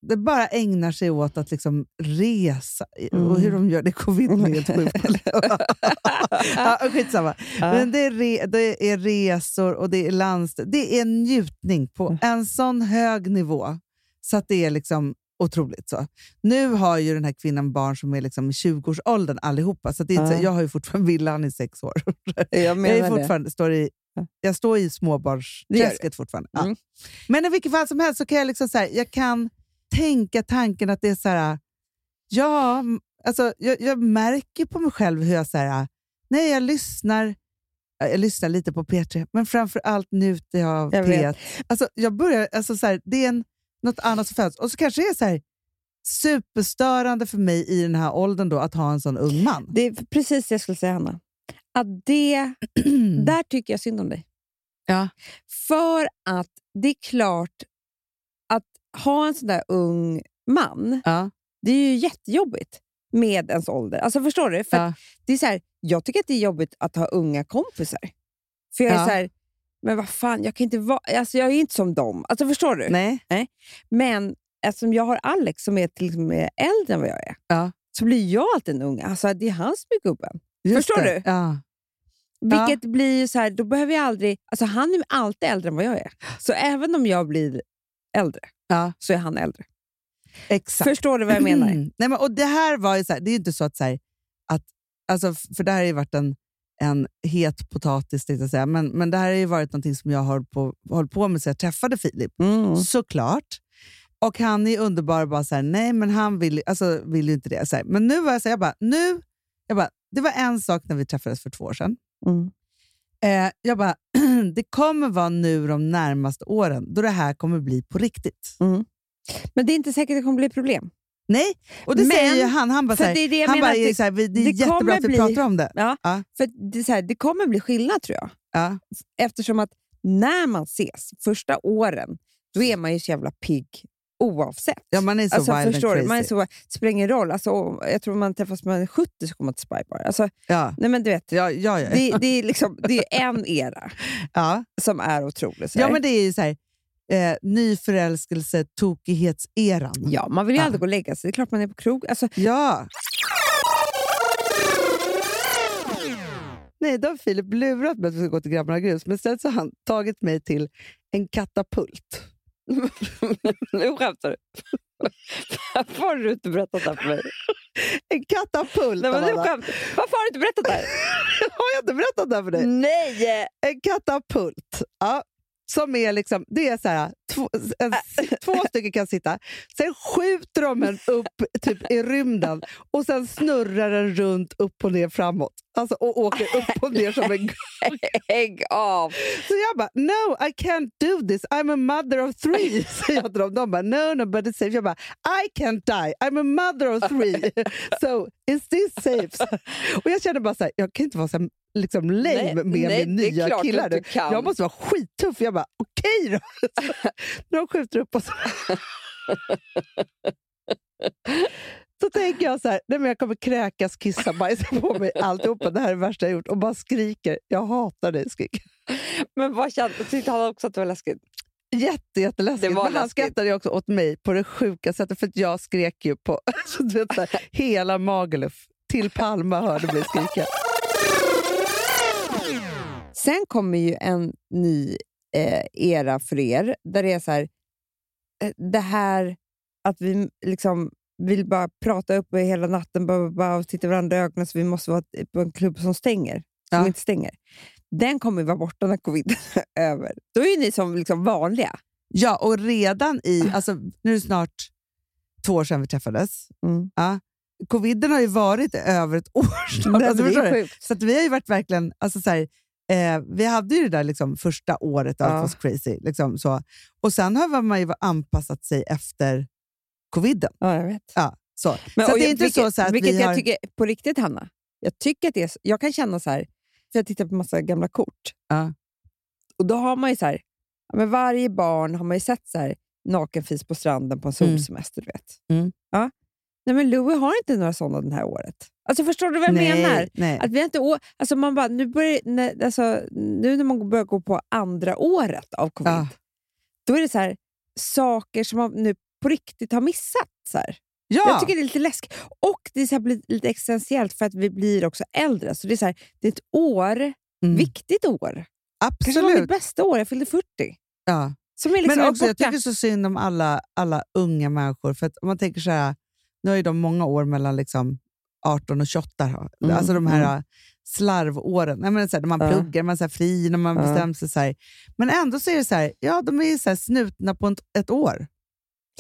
det bara ägnar sig åt att liksom resa, och hur de gör det covid är helt sjukt. *laughs* ja, skitsamma. Men det är, re, det är resor och det är landställe. Det är njutning på en sån hög nivå så att det är liksom otroligt. så. Nu har ju den här kvinnan barn som är liksom i 20-årsåldern allihopa. Så det är inte, Ja. jag har ju fortfarande villa, han är sex år. Jag Jag, är det. fortfarande, står i, Ja. jag står i småbarnsträsket fortfarande. Ja. Mm. Men i vilket fall som helst så kan jag, liksom så här, jag kan tänka tanken att det är så här, ja, alltså, jag, jag märker på mig själv hur jag, så här, nej, jag lyssnar ja, jag lyssnar lite på P3, men framför allt njuter jag av Jag P1. vet. Alltså, jag börjar, alltså, så här, det är en, något annat som föds. Och så kanske det är så här, superstörande för mig i den här åldern då, att ha en sån ung man. Det är precis det jag skulle säga, Hanna. Att det, *clears throat* där tycker jag synd om dig. Ja. För att det är klart att ha en sån där ung man, Ja. det är ju jättejobbigt med ens ålder. Alltså Förstår du? För Ja. det är så här, jag tycker att det är jobbigt att ha unga kompisar. För jag är så här, men vad fan, jag kan inte vara... Alltså jag är inte som dem. Alltså Förstår du? Nej. Men eftersom jag har Alex som är till med äldre än vad jag är, Ja. så blir jag alltid en ung. Alltså det är han som är gubben. Just Förstår det. du? Ja. Vilket blir ju så här, då behöver jag aldrig... Alltså han är alltid äldre än vad jag är. Så även om jag blir äldre, Ja. så är han äldre. Exakt. Förstår du vad jag menar? *clears throat* Nej, men, och det här var ju så här, det är ju inte så att, så här, att alltså, för det här har ju varit en, en het potatis, tänkte jag säga, men, men det här har ju varit någonting som jag har hållit på, hållit på med sedan jag träffade Filip. Mm. Såklart. Och han är underbar bara så här, nej men han vill, alltså, vill ju inte det. Så här. Men nu var jag så här, jag bara, nu, jag bara, det var en sak när vi träffades för två år sedan. Mm. Eh, jag bara, *clears throat* det kommer vara nu de närmaste åren då det här kommer bli på riktigt. Men det är inte säkert att det kommer bli problem. Nej, och det Men- säger ju han. Han bara, för så här, det är det han bara det- så här, det är det jättebra kommer att vi bli- pratar om det. Ja. Ja. För det, så här, det kommer bli skillnad tror jag. Ja. Eftersom att när man ses första åren, då är man ju så jävla pigg oavsett. Ja, man är så alltså, wild förstår and crazy. Man är så, det spelar ingen roll. Alltså, jag tror man träffas när man är 70 så kommer man till Spy Bar. Alltså, ja. nej, men du vet, Ja, ja, ja. det, det, är liksom, det är en era *laughs* som är otrolig. Så ja, men det är så här, eh, nyförälskelse, tokighetseran. ja, man vill ju Ja. aldrig gå och lägga sig. Det är klart man är på krog. Alltså, Ja. Nej, då har Filip lurat mig att vi ska gå till Grabbarna Grus, men istället så har han tagit mig till en katapult. *laughs* nu skämtar du. Varför har du inte berättat det här för mig? En katapult, Nej, men nu. Varför har du inte berättat det här? *laughs* Har jag inte berättat det här för dig? Nej! En katapult. Ja. Som är liksom, det är så här, två, en, två *laughs* stycken kan sitta, sen skjuter de en upp typ i rymden och sen snurrar den runt upp och ner framåt. Alltså, och åker upp och ner som en *laughs* Ägg av! Så jag bara, no I can't do this, I'm a mother of three. *laughs* Säger jag till dem. De bara, no no but it's safe. Jag bara, I can't die, I'm a mother of three. *laughs* So is this safe? Och jag känner bara så här, jag kan inte vara så här liksom lame Nej, med nej, min nya killar nu. Jag måste vara skittuff. Jag bara, okej då. När de skjuter upp oss. Så tänker jag så här, nej men jag kommer kräkas, kissa, bajsa på mig alltihopa. Det här är det värsta jag gjort. Och bara skriker, jag hatar dig. Skriker. Men vad kände, tyckte han också att det var läskigt? Jätte, jätteläskigt. Det var Men han skrattade också åt mig på det sjuka sättet för att jag skrek ju på *laughs* så du vet, så här, hela Magaluf till Palma hörde mig skrika. Sen kommer ju en ny eh, era för er, där det är så här, eh, det här att vi liksom vill bara prata upp hela natten bara, bara, och titta varandra i ögonen så vi måste vara på en klubb som stänger. Som Ja. inte stänger. Den kommer ju vara borta när covid är *laughs* över. Då är ju ni som liksom vanliga. Ja, och redan i, alltså nu är det snart två år sedan vi träffades. Mm. Ja. Coviden har ju varit över ett år. *laughs* Det, Alltså, det. Så att vi har ju varit verkligen, alltså så här, eh, vi hade ju det där liksom första året, allt Ja. was crazy. Liksom, så. Och sen har man ju anpassat sig efter coviden. Ja, jag vet. Ja, så Men, så det är jag- inte vilket, så, så att vilket vi jag har... tycker, på riktigt Hanna, jag tycker att det är, jag kan känna så här, för jag tittar på massa gamla kort. Ja. Och då har man ju så här, men varje barn har man ju sett så här, nakenfis på stranden på en Mm. solsemester. Du vet. Mm. Ja. Nej, men Louie har inte några sådana det här året. Alltså Förstår du vad jag nej, menar? Nej. Att vi inte å- alltså man bara, nu, börjar, när, alltså, nu när man börjar gå på andra året av covid, Ja. då är det så här, saker som man nu på riktigt har missat. Så här. ja. Jag tycker det är lite läskigt. Och det är så här, lite existentiellt för att vi blir också äldre. Så det är, så här, det är ett år, Mm. viktigt år. Kanske var mitt Absolut. bästa år. Jag fyllde 40. Ja. Som är liksom Men också, jag tycker så synd om alla, alla unga människor. För att om man tänker så här, nu har ju de många år mellan liksom 18 och 28. här. Mm, Alltså de här slarvåren. Nej, men så här, när man Ja. pluggar, man är så fri, när man Ja. bestämmer sig. Så här. Men ändå så är det så här, ja, de är så snutna på ett, ett år.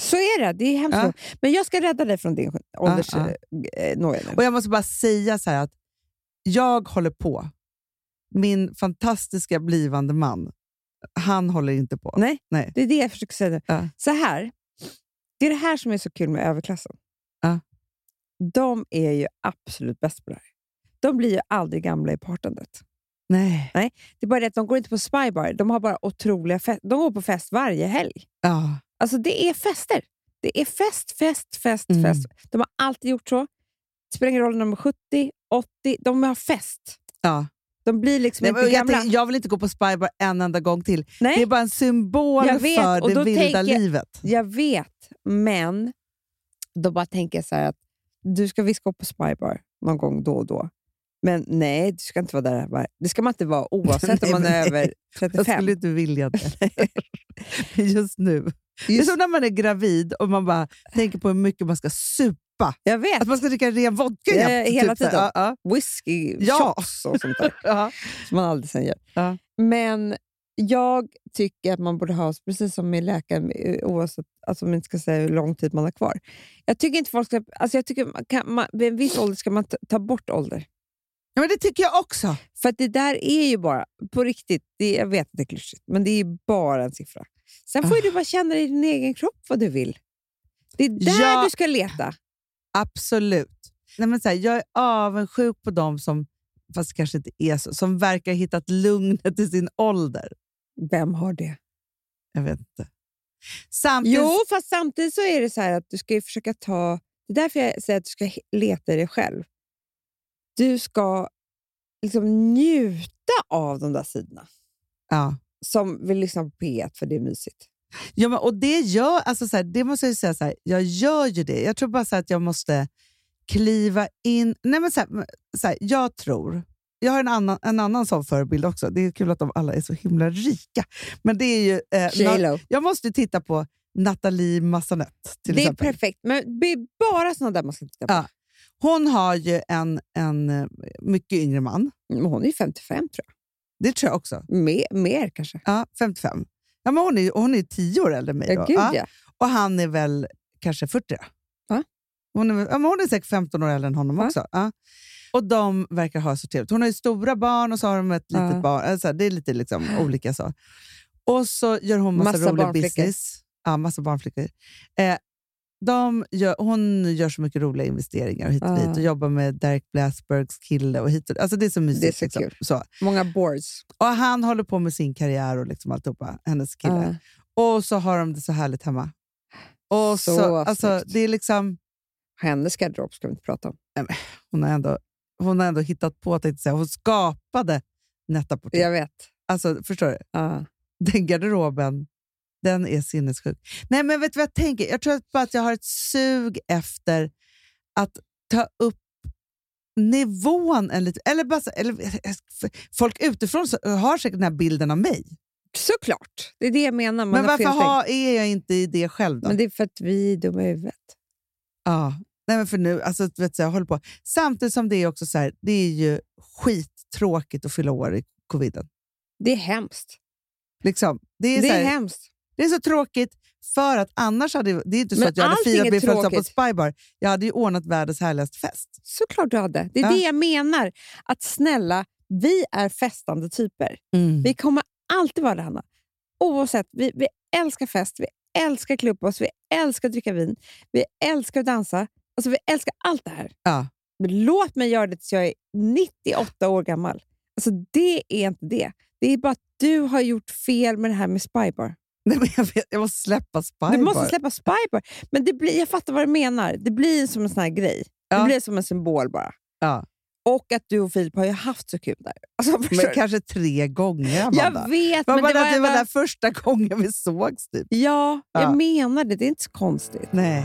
Så är det. Det är hemskt. Ja. Men jag ska rädda dig från din ålders ja. eh, noja nu. Och jag måste bara säga så här att jag håller på. Min fantastiska blivande man, han håller inte på. Nej, Nej. det är det jag försöker säga. Ja. Så här, det är det här som är så kul med överklassen. Ja. De är ju absolut bäst på det här. De blir ju aldrig gamla i partandet. Nej. Det är bara det att de går inte på spybar. De har bara otroliga fest. De går på fest varje helg. Ja. Alltså det är fester. Det är fest, fest, fest, Mm. fest. De har alltid gjort så. Det spelar ingen roll om de är 70, 80. De har fest. Ja. De blir liksom Nej, inte jag, gamla. tänker, jag vill inte gå på Spybar en enda gång till. Nej, Det är bara en symbol Jag vet, för det vilda tänker jag- livet. jag vet, men då bara tänker jag så här att du ska visst gå på spybar någon gång då och då. Men nej, du ska inte vara där. Det ska man inte vara *laughs* oavsett Nej, om man är nej. över Jag 35. skulle inte vilja det. *laughs* Just nu. Det är Just, som när man är gravid och man bara tänker på hur mycket man ska supa. jag vet. Att man ska dricka ren vodka Ja, jämt, hela här. tiden. Ja, Whisky, Ja. shots och sånt där. *laughs* ja. som man aldrig sen gör. Ja. Men jag tycker att man borde ha, precis som med läkaren, eh, oavsett alltså man inte ska säga hur lång tid man har kvar. Jag tycker inte folk ska... Alltså jag tycker man kan, man, vid en viss ålder ska man ta, ta bort ålder. ja, men det tycker jag också. För att det där är ju bara, på riktigt, det, jag vet att det är klyschigt, men det är bara en siffra. Sen får du bara känna i din egen kropp vad du vill. Det är där Ja. du ska leta. Absolut. Nej, men så här, jag är avundsjuk på dem som, fast kanske inte är så, som verkar ha hittat lugnet i sin ålder. Vem har det? Jag vet inte. Samtidigt, Jo, fast samtidigt så är det så här att du ska ju försöka ta... Det är därför jag säger att du ska leta dig själv. Du ska liksom njuta av de där sidorna ja. Som vill lyssna på P1 för det är mysigt. Ja, men, och det gör, alltså så här, det måste jag säga, så här, jag gör ju det. Jag tror bara så här, att jag måste kliva in. Nej, men så här, så jag tror, jag har en annan, en annan sån förebild också. Det är kul att de alla är så himla rika. Men det är ju, eh, na- jag måste titta på Nathalie Massanet till Det är exempel. perfekt, men det är bara såna där man ska titta på. Ja. Hon har ju en, en eh, mycket yngre man. Men hon är ju 55 tror Det tror jag också. Mer, mer kanske. Ja, 55. Ja, men hon är hon är tio år äldre än mig. Ja, gud Ja. ja. Och han är väl kanske 40. då. Va? Hon är, ja, men hon är säkert 15 år äldre än honom Va? också. Ja. Och de verkar ha så trevligt. Hon har ju stora barn och så har de ett litet Ja. barn. Alltså, det är lite liksom olika så. Och så gör hon massa, Massa rolig business. Ja, massa barnflickor. Eh, de gör, hon gör så mycket roliga investeringar hit och Ah. dit och jobbar med Derek Blasbergs kille och hit och, alltså Det är så mysigt. Det är så liksom. kul. så. Många boards. Och han håller på med sin karriär och liksom alltihopa, hennes kille. Ja. Och så har de det så härligt hemma. Och så, Så alltså, det är liksom, Hennes garderob ska vi inte prata om. hon, har ändå, hon har ändå hittat på, tänkte säga. hon skapade Netta Porté. Jag vet. Alltså, förstår du? Ja. Den garderoben, den är sinnessjuk. Nej, men vet du vad jag tänker? Jag tror att bara att jag har ett sug efter att ta upp nivån en lite, eller bara, eller, Folk utifrån har säkert den här bilden av mig. Såklart. Det är det jag menar. Man men varför har, är jag inte i det själv då? Men det är för att vi är dumma i huvudet. Ja. Nej, men för nu, alltså, vet du, jag håller på. Samtidigt som det är också så här, det är ju skittråkigt att fylla år i coviden. Det är hemskt. Liksom. Det, är Det är här, hemskt. Det är så tråkigt för att annars hade det är inte så Men att jag hade firat min födelsedag på. Spybar. Jag hade ju ordnat världens härligaste fest. Såklart du hade. Det är Ja. det jag menar. Att snälla, vi är festande typer. Vi kommer alltid vara det, Hanna. Oavsett. Vi, vi älskar fest, vi älskar klubba oss, vi älskar att dricka vin, vi älskar att dansa. Alltså, vi älskar allt det här. Ja. Men låt mig göra det tills jag är 98 år gammal. Alltså, det är inte det. Det är bara att du har gjort fel med det här med Spybar. *laughs* Nej, men jag, vet, jag måste släppa Spybar. Du måste släppa Spybar. Men det blir, jag fattar vad du menar. Det blir som en sån här grej. Ja. Det blir som en symbol bara. Ja. Och att du och Filip har ju haft så kul där. Alltså, Men kanske tre gånger, Amanda. jag vet, men var det var, det var där första gången vi sågs. Typ. Ja, Ja. jag menar det. Det är inte så konstigt. Nej.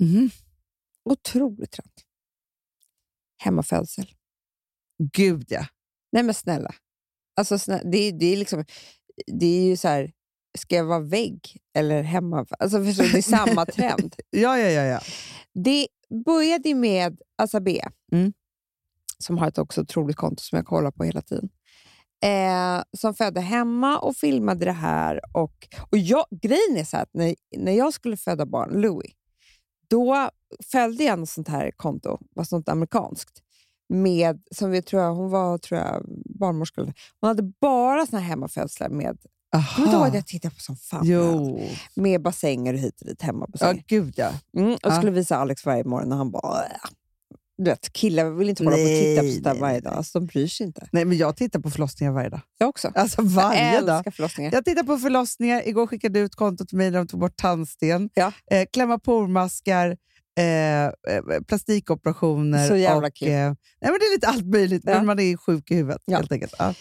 Mhm. Otrolig trend. Hemmafödsel. Gud ja. Nej men snälla. Alltså, snä, det, är- det, är liksom, det är ju så här, ska jag vara vägg eller hemma? Alltså, förstår, det är samma *laughs* trend. Ja, ja, ja. ja. Det började med Asabe, Mm. som har ett också otroligt konto som jag kollar på hela tiden. Eh, som födde hemma och filmade det här. Och, och jag, grejen är så här att när, när jag skulle föda barn, Louis, då följde jag något sånt här konto, var sånt amerikanskt, med, som vi tror jag, hon var tror jag, barnmorska. Hon hade bara såna här hemmafödslar med, kommer du ihåg att jag tittade på som fan? Jo. Med bassänger och hit och dit, Ja, hemmabassäng. gud ja. Mm, och Ja. skulle visa Alex varje morgon och han bara... "Äh." Du vet, killar vill inte hålla på och titta på sånt där varje dag. Alltså, de bryr sig inte. Nej, men jag tittar på förlossningar varje dag. Jag också. Alltså varje jag dag. älskar förlossningar. Jag tittar på förlossningar. Igår skickade jag ut kontot till mig när de tog bort tandsten. Ja. Eh, klämma pormaskar, eh, eh, plastikoperationer. Så jävla och, kul. Eh, nej, men det är lite allt möjligt, Ja. men man är sjuk i huvudet Ja. helt enkelt. Ja.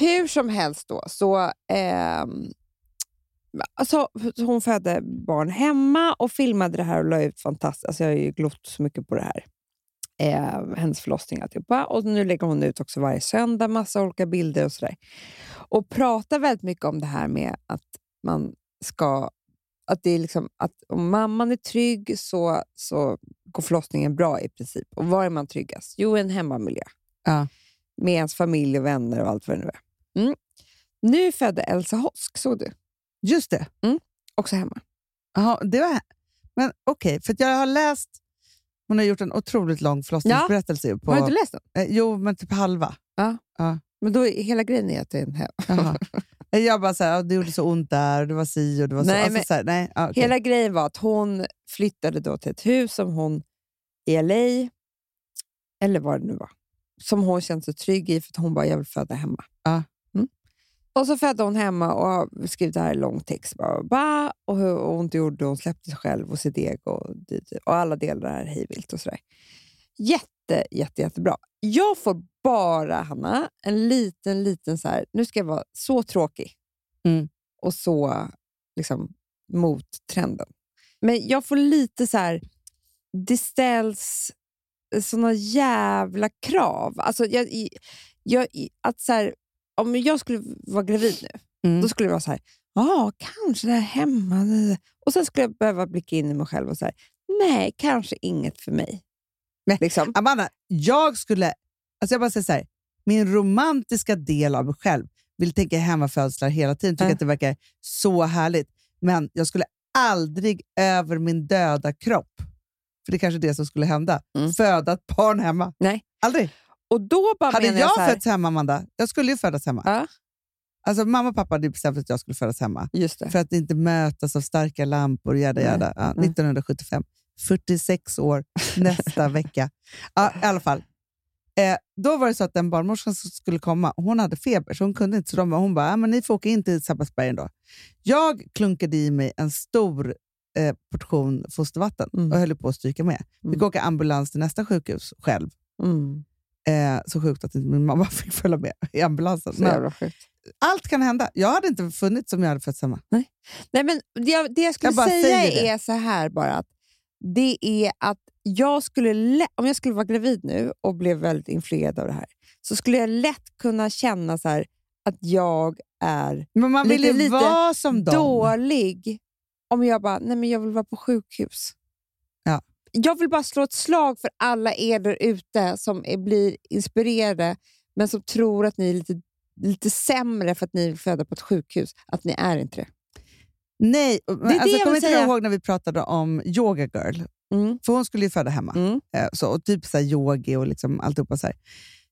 Hur som helst då, så... ehm, alltså, hon födde barn hemma och filmade det här och la ut fantastiskt. Alltså, jag har ju glott så mycket på det här. Eh, hennes förlossning och alltihopa. Och nu lägger hon ut också varje söndag massa olika bilder och sådär. Och pratar väldigt mycket om det här med att man ska... Att det är liksom, att om mamman är trygg så, så går förlossningen bra i princip. Och var är man tryggast? Jo, en hemmamiljö. Ja. Med ens familj och vänner och allt vad det nu är. Mm. Nu födde Elsa Hosk, såg du? Just det. Också hemma. Jaha, det var, men okej, för att jag har läst... Hon har gjort en otroligt lång förlossningsberättelse. ju På, Har du inte läst den? eh, jo, men typ halva. Men då är hela grejen är att det är en hem. Jaha. jag bara så här, "Ja, det gjorde så ont där, det var si och det var så. Nej, Alltså, men- så här, nej, ja, okej. Hela grejen var att hon flyttade då till ett hus som hon i LA, eller vad det nu var, som hon kände sig trygg i för att hon bara, jag vill föda hemma. Ja. Och så födde hon hemma och skrivit det här i lång text. Bara, bara, och hur ont det gjorde. Hon släppte sig själv och sitt ego och, och alla delar är hejvilt och sådär. jätte, jätte, jättebra. Jag får bara, Hanna, en liten, liten så här, nu ska jag vara så tråkig Mm. och så liksom mot trenden. Men jag får lite så här, det ställs såna jävla krav. Alltså jag, jag, att så här, om jag skulle vara gravid nu, Mm. då skulle det vara så här, ja, kanske det här hemma. Och sen skulle jag behöva blicka in i mig själv och säga, nej, kanske inget för mig. Nej. Liksom. Amanda, jag skulle... Alltså jag bara säger så här, min romantiska del av mig själv vill tänka hemmafödslar hela tiden, tycker Ja. att det verkar så härligt. Men jag skulle aldrig över min döda kropp, för det är kanske det som skulle hända, Mm. föda ett barn hemma. Nej. Aldrig. Och då bara Hade jag jag här, fötts hemma, Amanda, jag skulle ju födas hemma. Ja. Alltså, mamma och pappa hade bestämt att jag skulle födas hemma. För att inte mötas av starka lampor, jada, jada. Ja, nej. 1975. 46 år nästa *laughs* vecka. Ja, I alla fall. Eh, då var det så att den barnmorskan som skulle komma, hon hade feber, så hon kunde inte. Så de, hon bara, men ni får åka in till Sabbatsbergen då. Jag klunkade i mig en stor eh, portion fostervatten Mm. och höll på att stryka med. Mm. Fick åka ambulans till nästa sjukhus själv. Mm. Eh, så sjukt att inte min mamma *laughs* fick följa med i ambulansen. Allt kan hända. Jag hade inte funnits om jag hade fötts hemma. Nej, men det, jag, det jag skulle Jag säga är så här bara att det är att jag skulle om jag skulle vara gravid nu och blev väldigt influerad av det här så skulle jag lätt kunna känna så här att jag är Men man vill Lite- lite dålig om jag bara, nej men jag vill vara på sjukhus. Ja. Jag vill bara slå ett slag för alla er där ute som är, blir inspirerade men som tror att ni är lite, lite sämre för att ni är födda på ett sjukhus. Att ni är inte det. Nej, det alltså, jag kommer inte säga. ihåg när vi pratade om Yoga Girl? Mm. För hon skulle ju föda hemma. Mm. Eh, Så, och typ så här yogi och liksom alltihopa. Så här.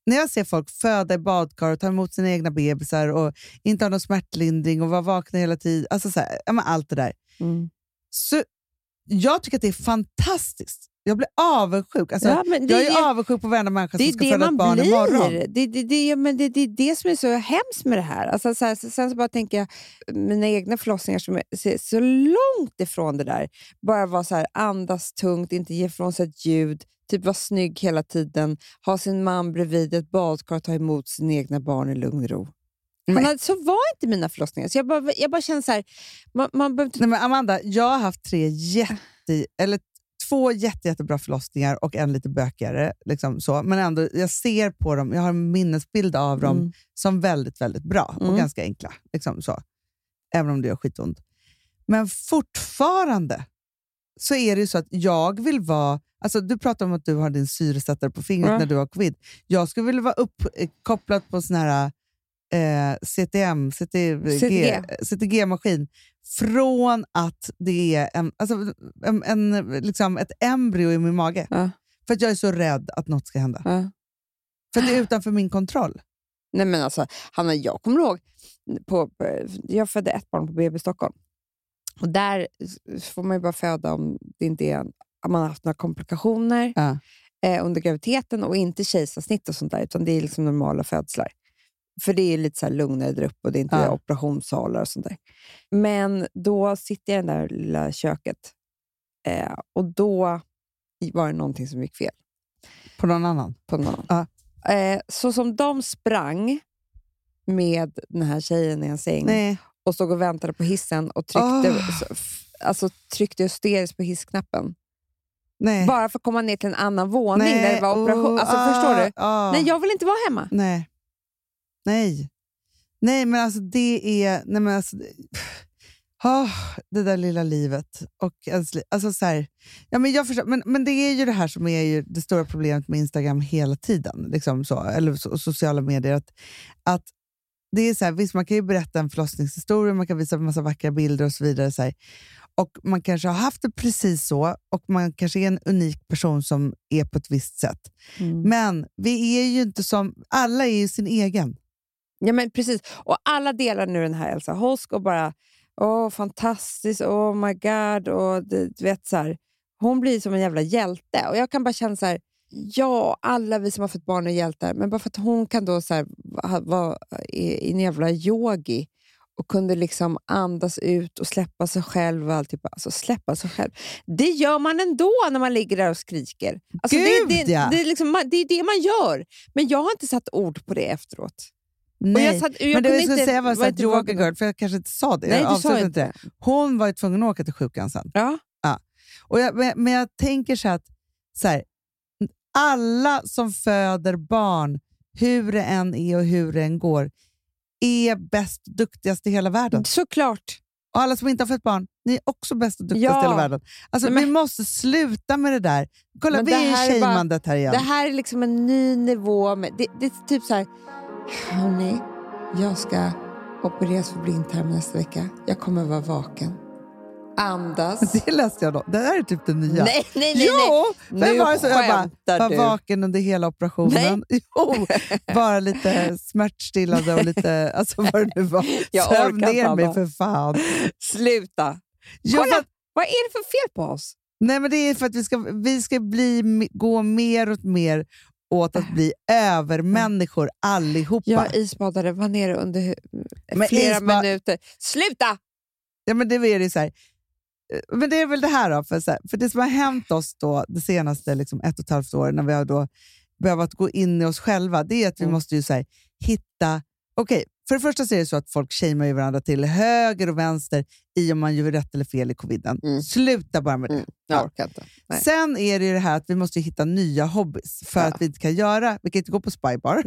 När jag ser folk föda i badkar och ta emot sina egna bebisar och inte ha någon smärtlindring och vara vakna hela tiden, alltså så här, allt det där. Mm. Så jag tycker att det är fantastiskt. Jag blir avundsjuk. Alltså, Ja, det jag är är- avundsjuk på varenda människa Det som ska det föda ett barn imorgon. blir. Det, det, det, ja, men det, det är det som är så hemskt med det här. Alltså, så här sen så bara tänker jag, mina egna förlossningar som är så, så långt ifrån det där. Bara vara så här, andas tungt, inte ge ifrån sig ett ljud, typ vara snygg hela tiden, ha sin man bredvid ett badkar och ta emot sina egna barn i lugn och ro. Han hade, så var inte mina förlossningar. Så jag, bara, jag bara känner så här, man, man. Nej, men Amanda, jag har haft tre jätte, eller två jätte, jättebra förlossningar och en lite bökigare. Liksom så. Men ändå, jag ser på dem, jag har en minnesbild av dem Mm. som väldigt, väldigt bra och Mm. ganska enkla. Liksom så. Även om det gör skitont. Men fortfarande så är det ju så att jag vill vara... Alltså du pratar om att du har din syresättare på fingret Ja. när du har covid. Jag skulle vilja vara uppkopplad på sån här eh, CTM, CTG, CTG. CTG-maskin från att det är en, alltså, en, en, liksom ett embryo i min mage. Ja. För att jag är så rädd att något ska hända. Ja. För det är utanför min kontroll. Nej men alltså, Hanna, jag kommer ihåg, på, jag födde ett barn på BB Stockholm. Och där får man ju bara föda om det inte är, om man har haft några komplikationer Ja. eh, under graviditeten och inte kejsarsnitt och sånt där, utan det är liksom normala födslar. För det är lite så här lugnare där uppe och det är inte Ja. operationssalar och sånt där. Men då sitter jag i det där lilla köket eh, och då var det någonting som gick fel På någon annan. på någon annan. Ja. Eh, så som de sprang med den här tjejen i en säng Nej. och stod och väntade på hissen och tryckte, f- alltså, tryckte hysteriskt på hissknappen. Nej. Bara för att komma ner till en annan våning Nej. där det var operation. Oh, alltså, ah, förstår du? ah. Nej, jag vill inte vara hemma. Nej. Nej. Nej, men alltså det är... Nej, men alltså, Ah, det där lilla livet. Och alltså så här, ja, men, jag förstår, men, men det är ju det här som är ju det stora problemet med Instagram hela tiden. Liksom så, eller so, sociala medier. Att, att det är så här, visst, man kan ju berätta en förlossningshistoria, man kan visa en massa vackra bilder och så vidare. Så här. Och Man kanske har haft det precis så och man kanske är en unik person som är på ett visst sätt. Men vi är ju inte som... Alla är ju sin egen. Ja, men precis. Och alla delar nu den här Elsa Holsk och bara åh fantastiskt, oh my god. Och det, du vet, så här, hon blir som en jävla hjälte. Och jag kan bara känna så här, ja, alla vi som har fått barn är hjältar, men bara för att hon kan då så här, va- vara en jävla yogi och kunde liksom andas ut och släppa sig själv. Och allt, typ, alltså släppa sig själv. Det gör man ändå när man ligger där och skriker. Alltså det, Gud, det, ja. det, är liksom, det är det man gör. Men jag har inte satt ord på det efteråt. Nej. jag satt- jag men det jag skulle inte- säga var var att Yoga. Girl, för jag kanske inte sa det. Nej, du sa inte det. Hon var ju tvungen att åka till sjukan sen. Ja. Och jag, men, men jag tänker så att så här, alla som föder barn, hur det än är och hur det än går, är bäst och duktigast i hela världen. Såklart. Och alla som inte har fött barn, ni är också bäst och duktigast Ja. i hela världen. Alltså, men- Vi måste sluta med det där. Kolla, vi är bara- shamandet här igen. Det här är liksom en ny nivå. Med, det, det är typ så här, hörni, jag ska opereras för blindtarm nästa vecka. Jag kommer vara vaken. Andas. *laughs* Det läste jag då. Det här är typ det nya. Nej, nej, nej. jo! nej. Vem Nu var det så jag bara, var du. vaken under hela operationen. *laughs* Jo, bara lite smärtstillande och lite, alltså vad det nu var. *laughs* Jag Söv ner mig för fan. Sluta. Jo, Kolla! Vad är det för fel på oss? nej, men det är för att vi ska, vi ska bli, gå mer och mer åt att bli övermänniskor allihopa. Jag isbadade, var nere under Men flera isba- minuter. Sluta! Ja, men det är det så här. eh, Men det är väl det här då, för, här, för det som har hänt oss då det senaste liksom, ett och ett halvt åren när vi har då behövt gå in i oss själva, det är att vi Mm. måste ju så här, hitta... Okej, för det första så är det så att folk shamear varandra till höger och vänster i om man gör rätt eller fel i coviden. Mm. Sluta bara med det. Mm. Nej. Sen är det ju det här att vi måste hitta nya hobbys för Ja. att vi inte kan göra, vi kan inte gå på spybar.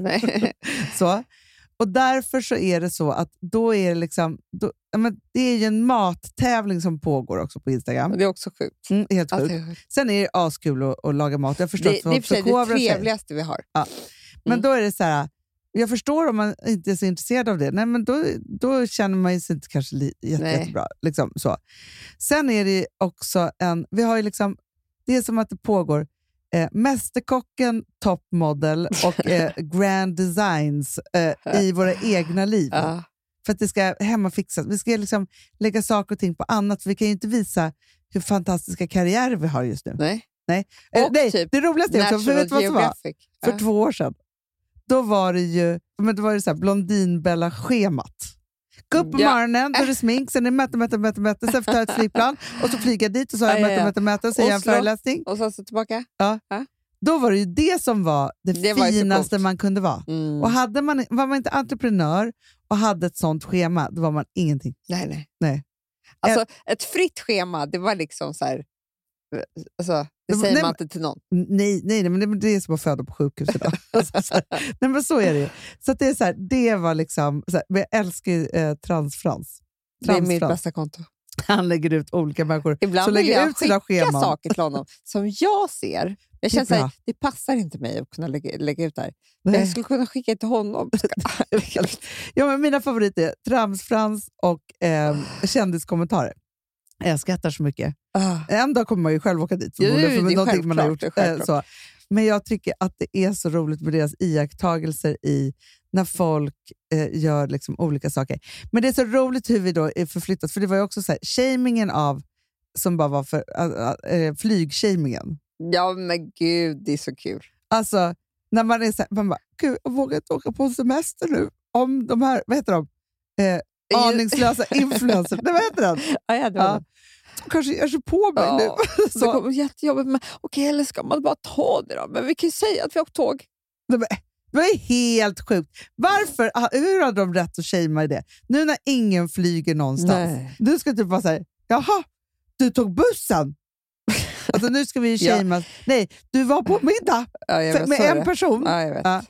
*laughs* Så. Och därför så är det så att då är det liksom, då, ja, men det är ju en mattävling som pågår också på Instagram. Det är också sjukt. Mm, helt sjukt. sjukt. Sen är det askul att, att laga mat. Jag förstår Det, att det är det trevligaste vi har. Men Mm. då är det så här, jag förstår om man inte är så intresserad av det. Nej, men då, då känner man sig inte kanske jätte, Nej. jättebra. Liksom, så. Sen är det också en, vi har liksom, det är som att det pågår eh, Mästerkocken, Top Model och *laughs* eh, Grand Designs eh, i våra egna liv. Ja. För att det ska hemmafixas. Vi ska liksom lägga saker och ting på annat. För vi kan ju inte visa hur fantastiska karriärer vi har just nu. Nej. Nej. Eh, Och nej, typ det roligaste är också, för vet vad som var? För Ja. två år sedan. Då var det ju men då var det så här Blondinbella-schemat. Gå upp på Ja. morgonen, då är det smink, sen är det möte, möte, möte, möte, sen får jag ta ett *laughs* flygplan och så flyga dit och så har jag Ja, ja, möte, ja. möte, möte och så gör jag en föreläsning. Och sen så tillbaka. Då var det ju det som var det, Det var finaste coolt. man kunde vara. Mm. Och hade man, var man inte entreprenör och hade ett sånt schema, då var man ingenting. Nej, nej. Nej. Alltså, ett fritt schema, det var liksom så här... Alltså, det säger nej, man inte till någon. Nej, nej, nej men det, är som att föda på sjukhus idag. *laughs* alltså, så nej, men så är det ju. Så det, är så här, det var liksom... Så här, jag älskar ju eh, Transfrans. Det är mitt bästa konto. Han lägger ut olika människor Ibland som vill lägger jag ut sina scheman. saker till honom som jag ser. Jag känner så här, bra. det passar inte mig att kunna lägga, lägga ut det här. Jag skulle kunna skicka till honom. *laughs* Ja, men mina favoriter är Tramsfrans och eh, kändiskommentarer. Jag skrattar så mycket. Ah. En dag kommer man ju själv åka dit förmodligen, för det är någonting man har självklart, gjort. det är eh, så. Men jag tycker att det är så roligt med deras iakttagelser i när folk eh, gör liksom olika saker. Men det är så roligt hur vi då är förflyttat, för det var ju också så här, shamingen av, som bara var för, äh, äh, flygshamingen. Ja, men gud, det är så kul. Alltså, när man är så här, man bara, gud, jag vågar inte åka på semester nu. Om de här, vad heter de? Eh, aningslösa influencers. Nej, vad heter den? *laughs* Ja, ja, det var Ja. det. De kanske ger sig på mig Ja, nu. Det *laughs* Så, kommer bli jättejobbigt. Men, okej, eller ska man bara ta det då? Men vi kan ju säga att vi har åkt tåg. Det var helt sjukt. Varför, ah, hur hade de rätt att shamea i det? Nu när ingen flyger någonstans. Nej. Du ska typ vara såhär, jaha, du tog bussen? Alltså nu ska vi ju *laughs* Ja. Nej, du var på middag Ja, jag vet, med en det. person. Ja,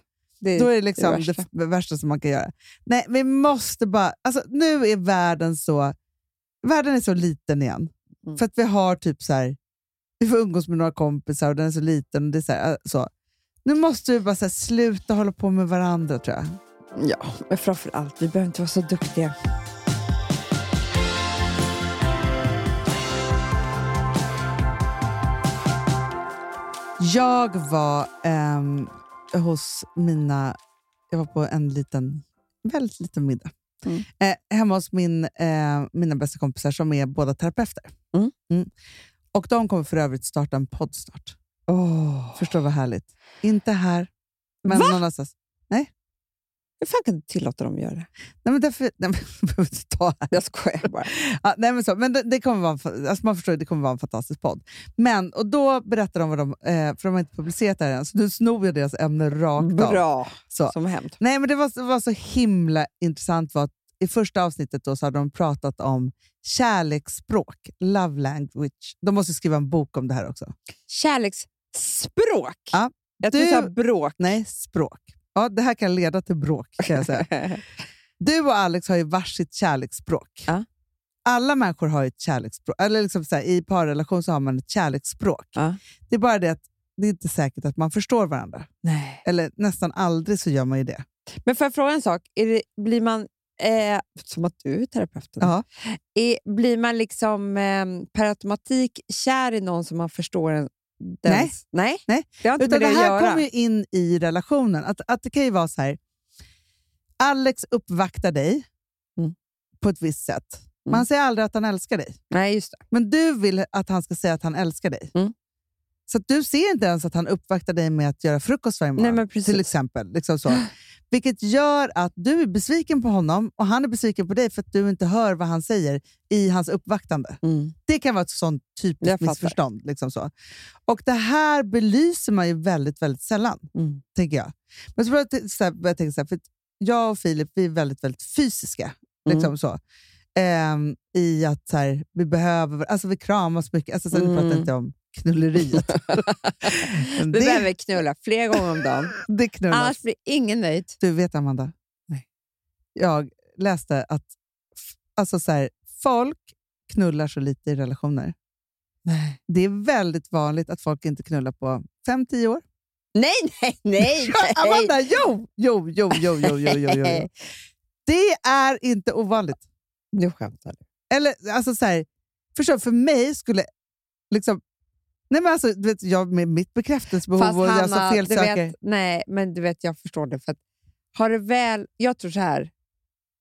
Det, Då är det liksom det det, värsta. f- värsta som man kan göra. Nej, vi måste bara... Alltså, nu är världen så... Världen är så liten igen. Mm. För att vi har typ så här... Vi får umgås med några kompisar och den är så liten. Och det är så här, äh, så. Nu måste vi bara så här, sluta hålla på med varandra tror jag. Ja, men framför allt, vi behöver inte vara så duktiga. Jag var ehm, hos mina... Jag var på en liten, väldigt liten middag. Mm. Eh, hemma hos min, eh, mina bästa kompisar som är båda terapeuter. Mm. Och De kommer för övrigt starta en podd snart. Oh. Förstår vad härligt. Inte här, men Va? någon annanstans. Hur fan kan du tillåta dem att göra det? Nej, men därför, nej, men, *laughs* ta här. Jag skojar bara. Ja, nej, men så, men det, det kommer vara, en alltså man förstår det kommer vara en fantastisk podd. Men, och då berättar de vad de, eh, för de har inte publicerat det här än, så nu snor jag deras ämne rakt av. Bra, Så. som hänt. Nej, men det var, det var så himla intressant var att i första avsnittet då så hade de pratat om kärleksspråk, love language. De måste skriva en bok om det här också. Kärleksspråk. Ja, jag du- du sa bråk. Nej, språk. Ja, det här kan leda till bråk kan jag säga. *laughs* Du och Alex har ju varsitt kärleksspråk. Ja. Alla människor har ett kärleksspråk. Eller liksom så här, I parrelation så har man ett kärleksspråk. Ja. Det är bara det att det är inte säkert att man förstår varandra. Nej. Eller nästan aldrig så gör man ju det. Men får jag fråga en sak? Det, blir man, eh, som att du är terapeuten, Ja. är, blir man liksom eh, per automatik kär i någon som man förstår en, dens, nej. Nej. Det har inte Utan med det det, här kommer ju in i relationen. Att, att det kan ju vara så här. Alex uppvaktar dig Mm. på ett visst sätt. Mm. Man säger aldrig att han älskar dig. Nej, just det. Men du vill att han ska säga att han älskar dig. Mm. Så du ser inte ens att han uppvaktar dig med att göra frukost varje morgon. Nej, men precis. till exempel. Liksom så. *gasps* Vilket gör att du är besviken på honom och han är besviken på dig för att du inte hör vad han säger i hans uppvaktande. Mm. Det kan vara ett sånt typiskt missförstånd. Liksom så. Och det här belyser man ju väldigt, väldigt sällan, Mm. tänker jag. Men så började jag, så här, jag tänka så här, för jag och Filip vi är väldigt, väldigt fysiska. Mm. Liksom så. Ehm, I att så här, vi behöver, alltså vi kramas mycket. Alltså, så Nu pratar jag Mm. inte om knulleriet. *laughs* Det, behöver knulla flera gånger om dagen. *laughs* det knullas. Annars blir ingen nöjd. Du vet Amanda? Nej. Jag läste att alltså så här, folk knullar så lite i relationer. Nej, Det är väldigt vanligt att folk inte knullar på 5-10 år. nej, nej! *laughs* nej. Amanda, jo! Jo, jo, jo, jo, jo, jo, jo, jo. Det är inte ovanligt. Nu skämtar du. Eller, alltså så här, förstå, för mig skulle... Liksom, nej men alltså, du vet, jag med mitt bekräftelsebehov Fast och jag Hanna, så du vet, nej, men du vet, jag förstår det. För att har det väl, jag tror så här,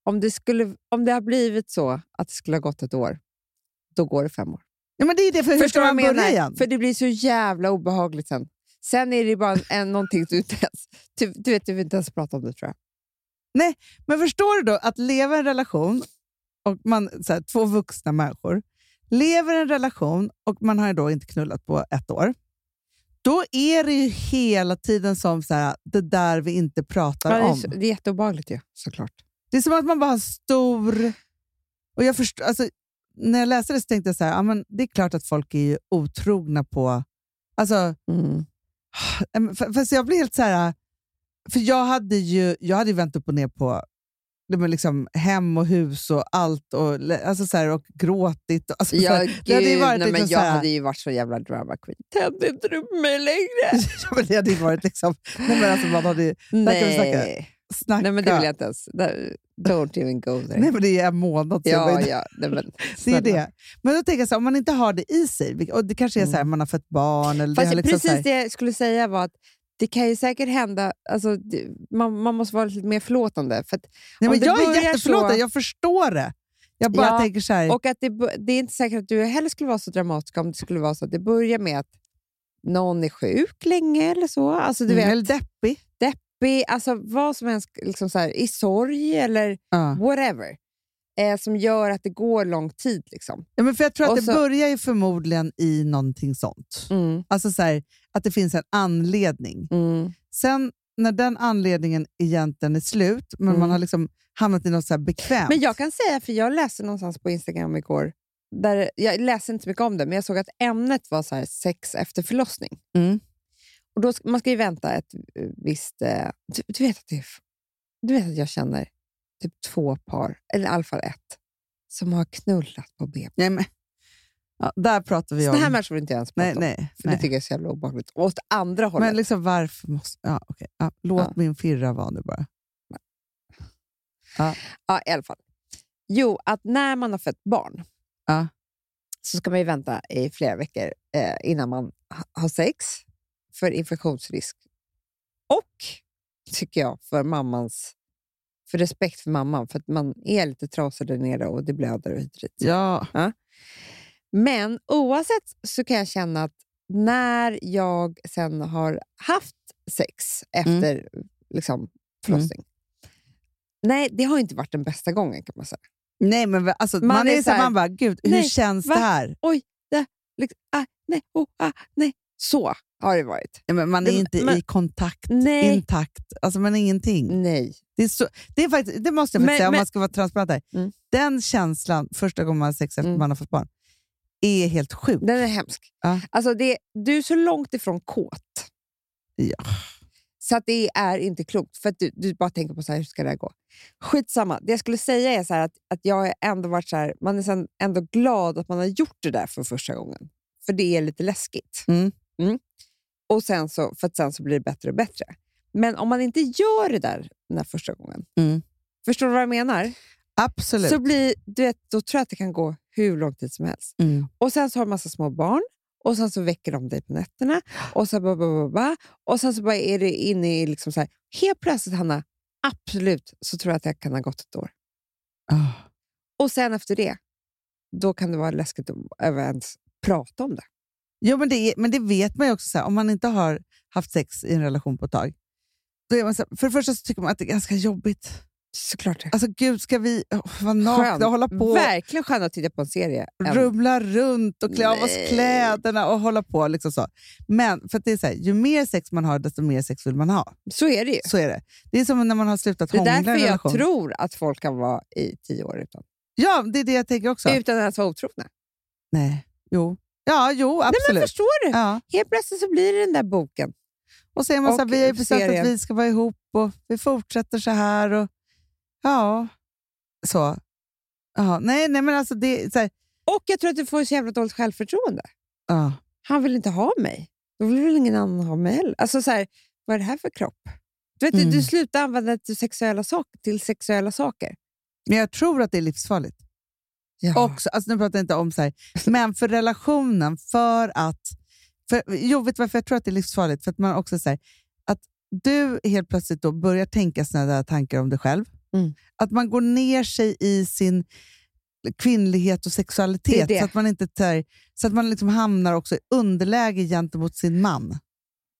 om det, skulle, om det har blivit så att det skulle ha gått ett år, då går det fem år. Ja, men det är det, för hur Förstår ska man börja igen? För det blir så jävla obehagligt sen. Sen är det bara en, någonting du inte ens... Du, du vet, du vill inte ens prata om det tror jag. Men förstår du då att leva i en relation, och man, så här, två vuxna människor, lever i en relation och man har ju då inte knullat på ett år. Då är det ju hela tiden som så här, det där vi inte pratar Ja, det, är om. det är jätteobehagligt ju, såklart. Det är som att man bara har stor... Och jag förstår, alltså, när jag läste det så tänkte jag så här, ja, men det är klart att folk är otrogna på... Alltså, Mm. Fast jag blir helt så här... För jag hade ju jag hade vänt upp och ner på det med liksom hem och hus och allt. Och, alltså så här, och gråtit. Och, alltså, så Ja, här, gud, det hade ju varit nej, men liksom jag så här- hade ju varit så jävla drama queen. Tänd inte du på mig längre? *laughs* Ja, men det hade ju varit liksom... Nej, men alltså, man hade ju kan vi snacka. nej. snacka. nej, men det vill jag inte ens. Don't even go there. Nej, men det är en månad ja, *laughs* ja, nej, men, Det är det. Men då tänker jag så här, om man inte har det i sig, och det kanske är så här, man har fött barn. Eller det Mm. Fast har liksom så här, precis det jag skulle säga var att det kan ju säkert hända, alltså, man, man måste vara lite mer förlåtande. För nej, men jag är så- jag förstår det. Jag bara Ja, tänker så här, och att det, det är inte säkert att du heller skulle vara så dramatisk om det skulle vara så att det börjar med att någon är sjuk länge eller så. Alltså, du mm, vet, eller deppig. deppig, alltså vad som helst, liksom så här, i sorg eller Ja. whatever. Eh, som gör att det går lång tid. Liksom. Ja, men för jag tror att Och det så- börjar ju förmodligen i någonting sånt. Alltså så här, att det finns en anledning. Mm. Sen när den anledningen egentligen är slut, men Mm. man har liksom hamnat i något så här bekvämt. Men jag kan säga, för jag läste någonstans på Instagram igår, där, jag läste inte så mycket om det, men jag såg att ämnet var så här, sex efter förlossning. Mm. Och då, man ska ju vänta ett eh, visst... Eh, du, du, vet att det du vet att jag känner typ två par, eller i alla fall ett, som har knullat på BB. Nej, men, ja, där pratar vi Såna här om... människor vill inte jag ens prata Nej, om. nej, För det nej. tycker jag är så jävla obehagligt. Och åt andra hållet. Men liksom varför måste... Ja, okej. ja, låt Ja. min firra vara nu bara. Ja, i alla fall. Jo, att när man har fött barn Ja. så ska man ju vänta i flera veckor eh, innan man ha- har sex för infektionsrisk. Och, tycker jag, för mammans för respekt för mamman, för att man är lite trasig där nere och det blöder och hit och dit. Ja. Men oavsett så kan jag känna att när jag sen har haft sex efter liksom, förlossning, Nej, det har inte varit den bästa gången kan man säga. Nej, men alltså, man, Man är är så här, man bara, gud, hur nej, känns va? det här? Liksom, ah, nej, oh, ah, nej. Så har det varit. Nej, men man är Det- inte men- i kontakt, Nej. intakt, alltså man är ingenting. Nej. Det, är så, det, är faktiskt, det måste jag Men- säga om men- man ska vara transparent här. Mm. Den känslan första gången man har sex efter Mm. man har fått barn är helt sjuk. Den är hemsk. Ja. Alltså det, du är så långt ifrån kåt. Ja. Så att det är inte klokt. För att du, du bara tänker på så här, hur ska det här gå. Skitsamma. Det jag skulle säga är så att, att jag ändå varit så här, man är ändå glad att man har gjort det där för första gången. För det är lite läskigt. Mm. Och sen så, för att sen så blir det bättre och bättre. Men om man inte gör det där den här första gången, Mm. förstår du vad jag menar? Absolut. Så blir, du vet, då tror jag att det kan gå hur lång tid som helst. Mm. Och sen så har du massa små barn och sen så väcker de dig på nätterna och så, ba, ba, ba, och sen så bara är det inne i... Liksom så här, helt plötsligt, Hanna, absolut, så tror jag att det kan ha gått ett år. Ah. Och sen efter det, då kan det vara läskigt att ens prata om det. Jo, men det, men det vet man ju också, så här, om man inte har haft sex i en relation på ett tag. Då är man så här, för det första tycker man att det är ganska jobbigt. Såklart det. Alltså gud, ska vi oh, vara nakna och hålla på Verkligen skönt att titta på en serie. rumla runt och klä av oss kläderna och hålla på. Liksom så. Men för det är så här, ju mer sex man har, desto mer sex vill man ha. Så är det ju. Så är det. Det är som när man har slutat Det är hångla därför jag tror att folk kan vara i tio år utan, Ja, det är det jag tänker också. utan att ens vara otrogna. Nej, jo. Ja, jo, Nej, absolut. men förstår du? ja. Helt plötsligt så blir det den där boken. Och så är man så här, Och vi har ju bestämt att vi ska vara ihop och vi fortsätter så här. Och, ja, så. Ja, nej, nej, men alltså det så här, Och jag tror att du får så jävla dåligt självförtroende. ja. Han vill inte ha mig. Då vill väl ingen annan ha mig heller. Alltså så här, vad är det här för kropp? Du, vet, Mm. du slutar använda sexuella, till sexuella saker. Men jag tror att det är livsfarligt. Också, alltså nu pratar jag inte om så här, men för relationen, för att... För, jo, vet varför jag tror att det är livsfarligt? För att man också säger att du helt plötsligt då börjar tänka där tankar om dig själv. Mm. Att man går ner sig i sin kvinnlighet och sexualitet Det det. så att man inte tar, så att man liksom hamnar också i underläge gentemot sin man.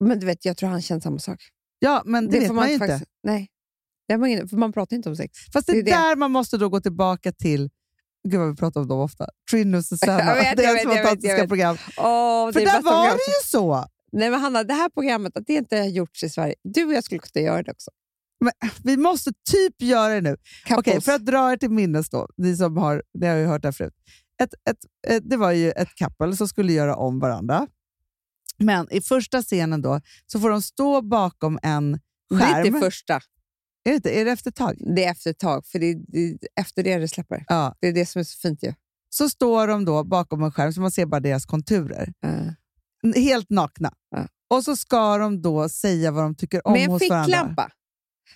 Men du vet, jag tror han känner samma sak. Ja, men det, vet får man, ju inte. faktiskt- Nej. Det man, för man pratar inte om sex. Fast det det är är det. där man måste då gå tillbaka till Gud vad vi pratar om dem ofta. Trin och *laughs* Susanna, Jag vet, jag deras vet, jag vet, fantastiska jag vet. program. Åh, För där var programmet. det ju så. Nej, men Hanna, det här programmet, att det inte har gjorts i Sverige. Du och jag skulle kunna göra det också. Vi måste typ göra det nu. Okej, för att dra er till minnes då, ni som har, det har ju hört det här förut. Ett, ett, ett, det var ju ett couple som skulle göra om varandra. Men i första scenen då så får de stå bakom en det är skärm. inte första, är, det, inte- är det efter ett tag? det är efter ett tag. För det är, det är efter det det släpper. Ja. Det är det som är så fint ju. Så står de då bakom en skärm så man ser bara deras konturer. Uh. Helt nakna. Ja. Och så ska de då säga vad de tycker om Med en hos varandra. ficklampa.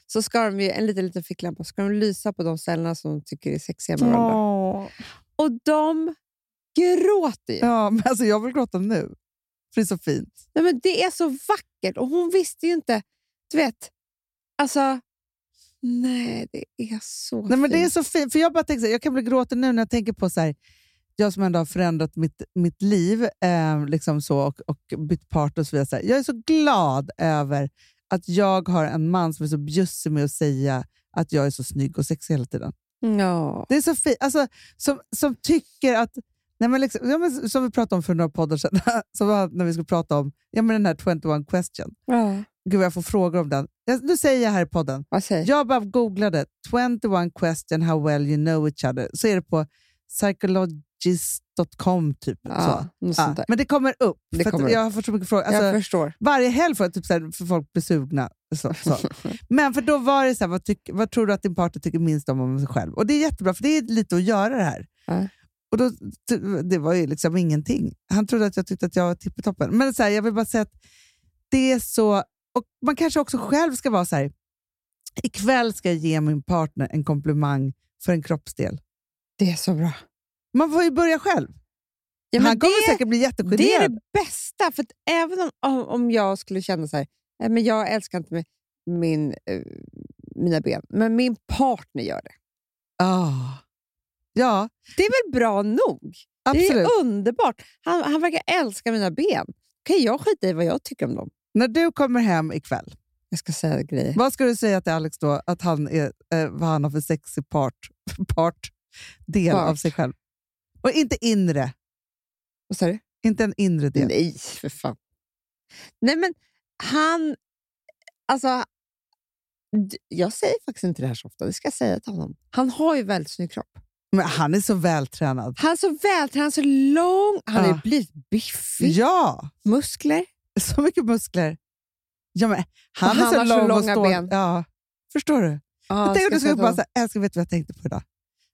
Så ska de ju, en liten, liten ficklampa, så ska de lysa på de ställena som de tycker är sexiga med varandra. Åh. Och de gråter ju. Ja, men alltså jag vill gråta nu. För det är så fint. Nej, men det är så vackert och hon visste ju inte. Du vet, alltså... Nej, det är så Nej, men det är fint. så fint. För jag, bara tänker här, jag kan bli gråten nu när jag tänker på så här, jag som ändå har förändrat mitt, mitt liv eh, liksom så, och, och bytt partner och så vidare. Så här. Jag är så glad över att jag har en man som är så bjussig med att säga att jag är så snygg och sexig hela tiden. Ja. Det är så fint. Alltså, som, som tycker att... Nej, men liksom, ja, men som vi pratade om för några poddar sedan, *laughs* som var när vi skulle prata om ja, men den här 21 question. ja. Gud, jag får frågor om den. Jag, nu säger jag här i podden. Jag bara googlade 21 question how well you know each other. Så är det på psychologist.com typ. Ja, Ja, men det kommer upp. Det kommer upp. jag har fått så mycket frågor. Alltså, jag förstår. varje helg får jag typ så här, för folk blir sugna. Så, så. *laughs* Men för då var det så här, vad, tyck, vad tror du att din partner tycker minst om om sig själv? Och det är jättebra, för det är lite att göra det här. Ja. Och då, det var ju liksom ingenting. Han trodde att jag tyckte att jag var tippetoppen. Men så här, jag vill bara säga att det är så... Och man kanske också själv ska vara så här, ikväll ska jag ge min partner en komplimang för en kroppsdel. Det är så bra. Man får ju börja själv. Ja, Han kommer det, säkert bli jättegenerad. det är det bästa. För även om, om, om jag skulle känna så här, "Nej, men jag älskar inte min, min, eh, mina ben, men min partner gör det. Ah. Ja, Det är väl bra nog? Det absolut. är underbart. Han, han verkar älska mina ben. Kan jag skita i vad jag tycker om dem? När du kommer hem ikväll Jag ska säga grejer. Vad ska du säga till Alex då, att han är, eh, vad han har för sexig part, *laughs* part del Part. av sig själv? Och inte inre, Vad sa du? inte en inre del. Nej, för fan. Nej, men han... Alltså, jag säger faktiskt inte det här så ofta. Det ska jag säga till honom. Han har ju väldigt snygg kropp. Men han är så vältränad. Han är så vältränad, han så lång. Han har Ja. ju blivit biffig. Ja, Muskler. *laughs* så mycket muskler. Ja, men han, Och är han så har så lång och långa stål. ben. Ja, förstår du? Ja, jag tänkte att du ska jag bara ta- säga, älskling, vet du vad jag tänkte på idag?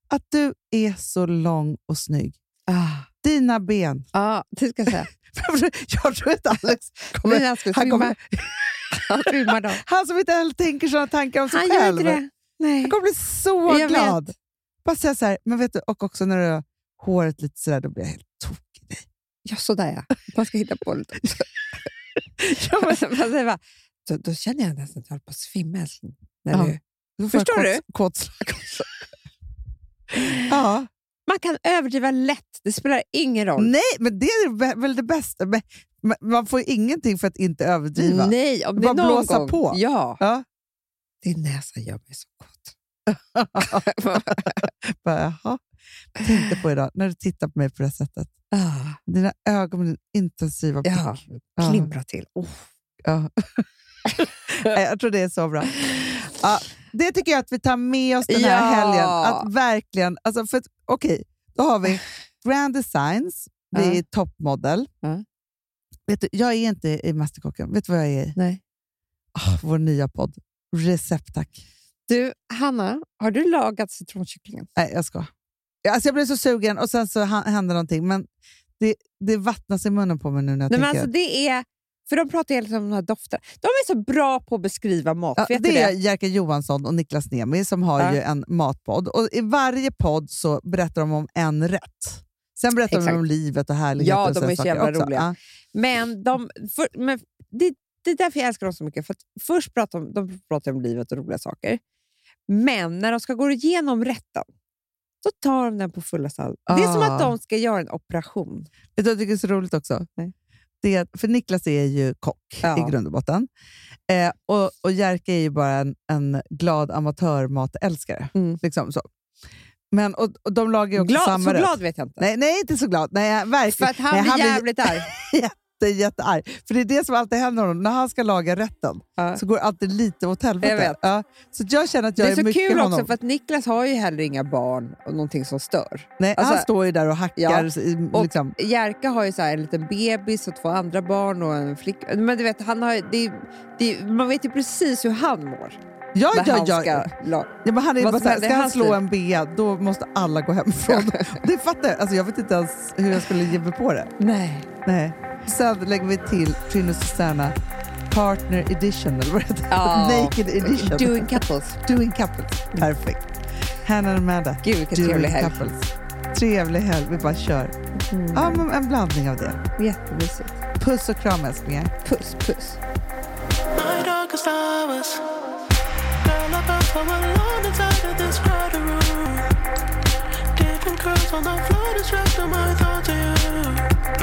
Att du är så lång och snygg. Ah. Dina ben. Ja, det ska jag säga. *laughs* jag tror inte Alex *laughs* kommer... han skulle han kommer-. Han då. Han som inte heller tänker sådana tankar om sig Han gör själv. inte det. Nej. Han kommer bli så Jag glad. vet. Bara säga så här, men vet du, och också när du har håret lite sådär, då blir jag helt tokig. i dig. Ja, sådär ja. Man ska hitta på lite också. *laughs* Ja, men, *laughs* då, då känner jag nästan att jag håller på att svimma. älskling. När Ja. du, jag Förstår kåt- Kåtslag. ja. man kan överdriva lätt. Det spelar ingen roll. Nej, men det är vä- väl det bästa. Men, man får ingenting för att inte överdriva. Nej, om det Bara är någon blåsa gång. på. Ja. Ja. Din näsa gör mig så kåt. *laughs* Bara, jaha. Tänkte på idag, när du tittar på mig på det sättet. Ah, Dina ögon med din intensiva blick. ja, Ja. klimra till. Oh. Ja. *laughs* Jag tror det är så bra. Ja, det tycker jag att vi tar med oss den här Ja. helgen. Att verkligen, alltså för Okej, då har vi Grand Designs. Vi är toppmodell. Ja. Vet du, jag är inte i Mästerkocken. Vet du vad jag är i? Nej. Ah, vår nya podd. Recept, tack. Du, Hanna, har du lagat citronkycklingen? Nej, jag ska. Alltså jag blev så sugen och sen så hände någonting. Men det, det vattnas i munnen på mig nu när jag Nej, men tänker. alltså, det är, för de pratar hela tiden om de här dofterna. De är så bra på att beskriva mat. Ja, det är det? Jerker Johansson och Niklas Nemi som har Ja. ju en matpodd. Och I varje podd så berättar de om en rätt. Sen berättar de Exakt. om livet och härligheter. Ja, och de är så jävla också. roliga. Ja. Men, de, för, men det, det är därför jag älskar dem så mycket. För först pratar de, de pratar om livet och roliga saker. Men när de ska gå igenom rätten, då tar de den på fulla allvar. Det är som Ah. att de ska göra en operation. Vet du vad jag tycker är så roligt också? Nej. Det för Niklas är ju kock Ja. i grund och botten. Eh, och, och Jerker är ju bara en, en glad amatörmatälskare. Mm. Liksom så. Men, och, och de lagar ju också Glad, samma så rätt. glad vet jag inte. Nej, nej, inte så glad. Nej, verkligen. för att han nej, blir blir jävligt arg. *laughs* jätte, jättearg. För det är det som alltid händer honom. När han ska laga rätten Ja. så går det alltid lite åt helvete. Jag. Ja, så jag känner att jag Det är så mycket kul honom. också för att Niklas har ju heller inga barn och någonting som stör. Nej, han alltså- står ju där och hackar. Ja, i- och- liksom. Jerka har ju så här en liten bebis och två andra barn och en flicka. Men du vet, han har, det, det, man vet ju precis hur han mår. Ja, ja, han ja. ska Ja, men han är bara såhär, ska han slå en bea, då måste alla gå hemifrån. *laughs* det fattar jag. Alltså, jag vet inte ens hur jag skulle ge mig på det. Nej. Nej. Sen lägger vi till Trino och Susanna Partner Edition, eller vad det heter. Ja. *laughs* Naked Edition. Doing couples. Doing couples. Perfekt. Hannah and Amanda. Gud vilken trevlig helg. couples. Trevlig helg, vi bara kör. Mm. Ja, men en blandning av det. Jättemysigt. Puss och kram älsklingar. Puss, puss. My darkest hours. Girl, I felt so alone inside of this crowded room. Different curves on the floor distracting my thoughts of you.